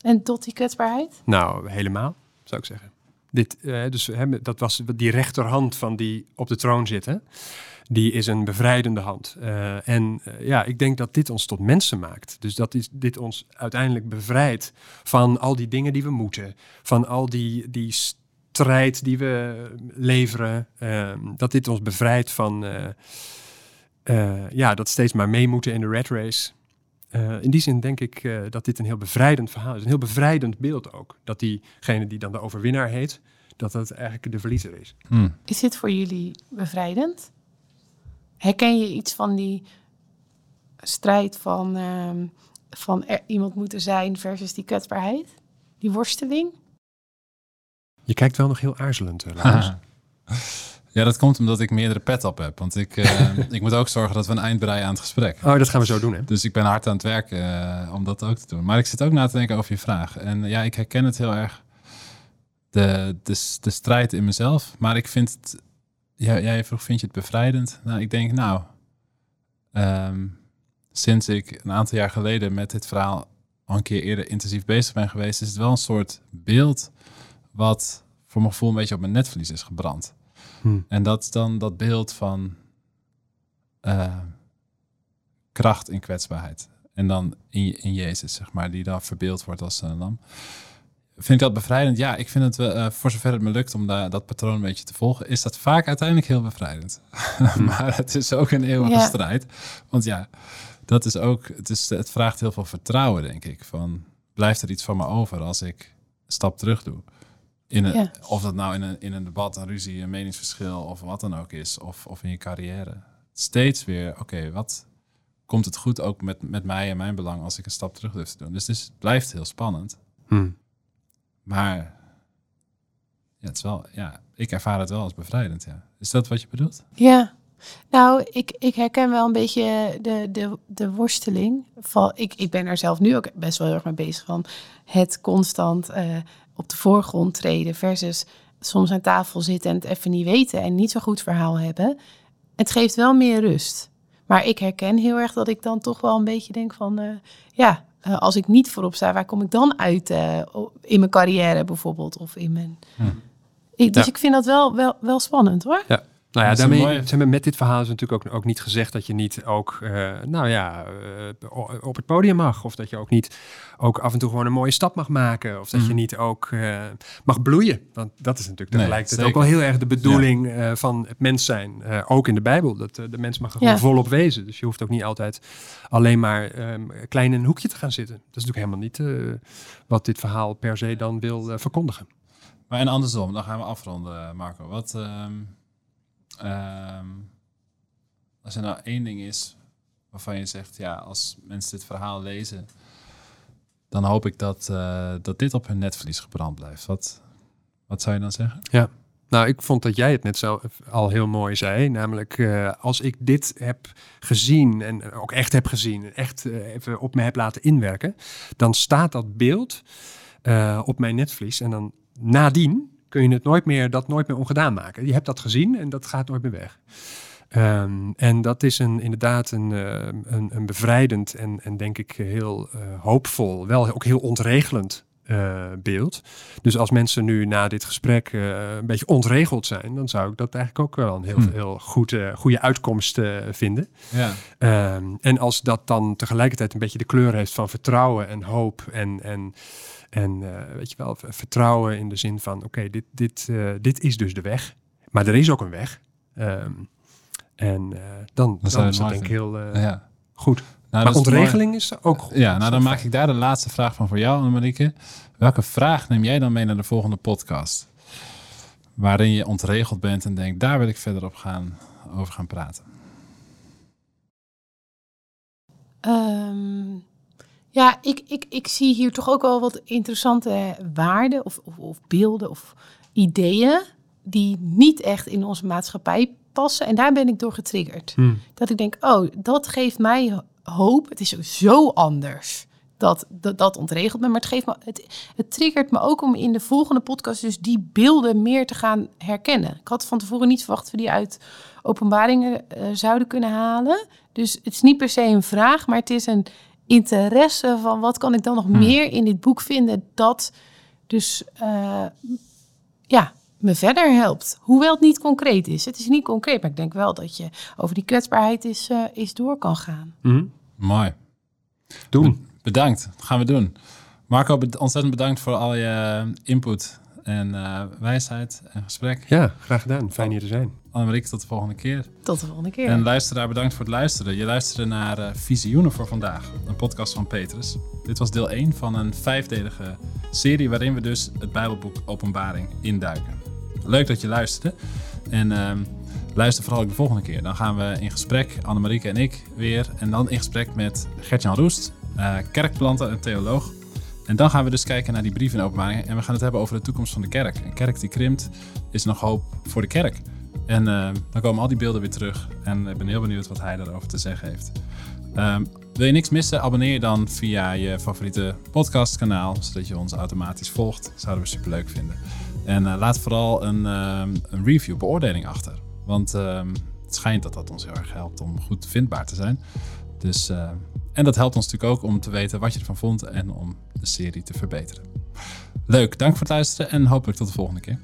En tot die kwetsbaarheid? Nou, helemaal, zou ik zeggen. Dit, uh, dus, hè, dat was die rechterhand van die op de troon zitten die is een bevrijdende hand. Uh, en uh, ja, ik denk dat dit ons tot mensen maakt. Dus dat is, dit ons uiteindelijk bevrijdt van al die dingen die we moeten. Van al die, die strijd die we leveren. Uh, dat dit ons bevrijdt van ja, dat steeds maar mee moeten in de red race. In die zin denk ik dat dit een heel bevrijdend verhaal is. Een heel bevrijdend beeld ook. Dat diegene die dan de overwinnaar heet, dat dat eigenlijk de verliezer is. Hmm. Is dit voor jullie bevrijdend? Herken je iets van die strijd van, uh, van er iemand moeten zijn versus die kwetsbaarheid? Die worsteling? Je kijkt wel nog heel aarzelend, uh, Laurens. Ja, dat komt omdat ik meerdere pet op heb. Want ik, uh, ik moet ook zorgen dat we een eind breien aan het gesprek. Oh, dat gaan we zo doen, hè? Dus ik ben hard aan het werken uh, om dat ook te doen. Maar ik zit ook na te denken over je vraag. En ja, ik herken het heel erg. De, de, de strijd in mezelf. Maar ik vind het... Ja, jij vroeg, vind je het bevrijdend? Nou, ik denk, nou... Um, sinds ik een aantal jaar geleden met dit verhaal al een keer eerder intensief bezig ben geweest, is het wel een soort beeld wat voor mijn gevoel een beetje op mijn netvlies is gebrand. Hmm. En dat is dan dat beeld van uh, kracht in kwetsbaarheid. En dan in, in Jezus, zeg maar, die dan verbeeld wordt als een lam. Vind ik dat bevrijdend? Ja, ik vind het, uh, voor zover het me lukt om daar, dat patroon een beetje te volgen, is dat vaak uiteindelijk heel bevrijdend. Hmm. maar het is ook een eeuwige ja. strijd. Want ja, dat is ook, het, is, het vraagt heel veel vertrouwen, denk ik. Van, blijft er iets van me over als ik een stap terug doe? In een, Of dat nou in een, in een debat, een ruzie, een meningsverschil of wat dan ook is, of, of in je carrière. Steeds weer, oké, wat komt het goed ook met, met mij en mijn belang als ik een stap terug durf te doen? Dus, het blijft heel spannend. Hmm. Maar ja, het is wel, ja, ik ervaar het wel als bevrijdend. Ja. Is dat wat je bedoelt? Ja, nou, ik, ik herken wel een beetje de, de, de worsteling. Van, ik, ik ben er zelf nu ook best wel heel erg mee bezig van het constant uh, op de voorgrond treden versus soms aan tafel zitten en het even niet weten en niet zo goed verhaal hebben. Het geeft wel meer rust. Maar ik herken heel erg dat ik dan toch wel een beetje denk van, uh, ja, uh, als ik niet voorop sta, waar kom ik dan uit in mijn carrière bijvoorbeeld of in mijn. Hm. Ik, dus ja. ik vind dat wel, wel, wel spannend hoor. Ja. Nou ja, daarmee zijn we met dit verhaal is natuurlijk ook, ook niet gezegd dat je niet ook, uh, nou ja, uh, op het podium mag. Of dat je ook niet ook af en toe gewoon een mooie stap mag maken. Of dat mm. je niet ook uh, mag bloeien. Want dat is natuurlijk tegelijkertijd nee, ook wel heel erg de bedoeling ja. van het mens zijn. ook in de Bijbel. Dat de mens mag er gewoon ja. volop wezen. Dus je hoeft ook niet altijd alleen maar um, klein in een hoekje te gaan zitten. Dat is natuurlijk helemaal niet wat dit verhaal per se dan wil verkondigen. Maar en andersom, dan gaan we afronden, Marco. Wat... Um Um, als er nou één ding is waarvan je zegt, ja, als mensen dit verhaal lezen, dan hoop ik dat, uh, dat dit op hun netvlies gebrand blijft. Wat, wat zou je dan zeggen? Ja, nou, ik vond dat jij het net zo al heel mooi zei. Namelijk, uh, als ik dit heb gezien en ook echt heb gezien, echt uh, even op me heb laten inwerken, dan staat dat beeld op mijn netvlies. En dan nadien kun je het nooit meer, dat nooit meer ongedaan maken. Je hebt dat gezien en dat gaat nooit meer weg. Um, en dat is een, inderdaad een, uh, een, een, bevrijdend en, en denk ik heel uh, hoopvol, wel ook heel ontregelend uh, beeld. Dus als mensen nu na dit gesprek een beetje ontregeld zijn, dan zou ik dat eigenlijk ook wel een heel, hmm. heel goed, goede uitkomst vinden. Ja. Um, en als dat dan tegelijkertijd een beetje de kleur heeft van vertrouwen en hoop en, en en uh, weet je wel, vertrouwen in de zin van, oké, dit, dit, uh, dit is dus de weg. Maar er is ook een weg. Um, en uh, dan, dan, dan is dat denk ik heel ja. goed. Nou, maar ontregeling mooi. is ook goed. Ja, nou dan maak ik daar de laatste vraag van voor jou, Annemarie. Welke vraag neem jij dan mee naar de volgende podcast? Waarin je ontregeld bent en denkt, daar wil ik verder op gaan, over gaan praten. Um, ja, ik, ik, ik zie hier toch ook wel wat interessante waarden of, of, of beelden of ideeën die niet echt in onze maatschappij passen. En daar ben ik door getriggerd. Hmm. Dat ik denk, oh, dat geeft mij hoop. Het is zo anders. Dat, dat, dat ontregelt me. Maar het, geeft me, het, het triggert me ook om in de volgende podcast dus die beelden meer te gaan herkennen. Ik had van tevoren niet verwacht dat we die uit openbaringen uh, zouden kunnen halen. Dus het is niet per se een vraag, maar het is een interesse van wat kan ik dan nog hmm. meer in dit boek vinden dat dus uh, ja, me verder helpt. Hoewel het niet concreet is. Het is niet concreet, maar ik denk wel dat je over die kwetsbaarheid is, uh, is door kan gaan. Mm. Mooi. Doen. Bedankt. Dat gaan we doen. Marco, ontzettend bedankt voor al je input en uh, wijsheid en gesprek. Ja, graag gedaan. Fijn hier te zijn. Annemarie, tot de volgende keer. Tot de volgende keer. En luisteraar, bedankt voor het luisteren. Je luisterde naar uh, Visioenen voor vandaag, een podcast van Petrus. Dit was deel 1 van een vijfdelige serie waarin we dus het Bijbelboek Openbaring induiken. Leuk dat je luisterde. En uh, luister vooral ook de volgende keer. Dan gaan we in gesprek, Annemarieke en ik weer. En dan in gesprek met Gertjan Roest, uh, kerkplanter en theoloog. En dan gaan we dus kijken naar die brief in openbaring. En we gaan het hebben over de toekomst van de kerk. Een kerk die krimpt is nog hoop voor de kerk. En uh, dan komen al die beelden weer terug. En ik ben heel benieuwd wat hij daarover te zeggen heeft. Um, wil je niks missen? Abonneer je dan via je favoriete podcastkanaal, zodat je ons automatisch volgt. Dat zouden we super leuk vinden. En uh, laat vooral een, um, een review, beoordeling achter. Want het schijnt dat dat ons heel erg helpt om goed vindbaar te zijn. Dus, uh, en dat helpt ons natuurlijk ook om te weten wat je ervan vond en om de serie te verbeteren. Leuk, dank voor het luisteren en hopelijk tot de volgende keer.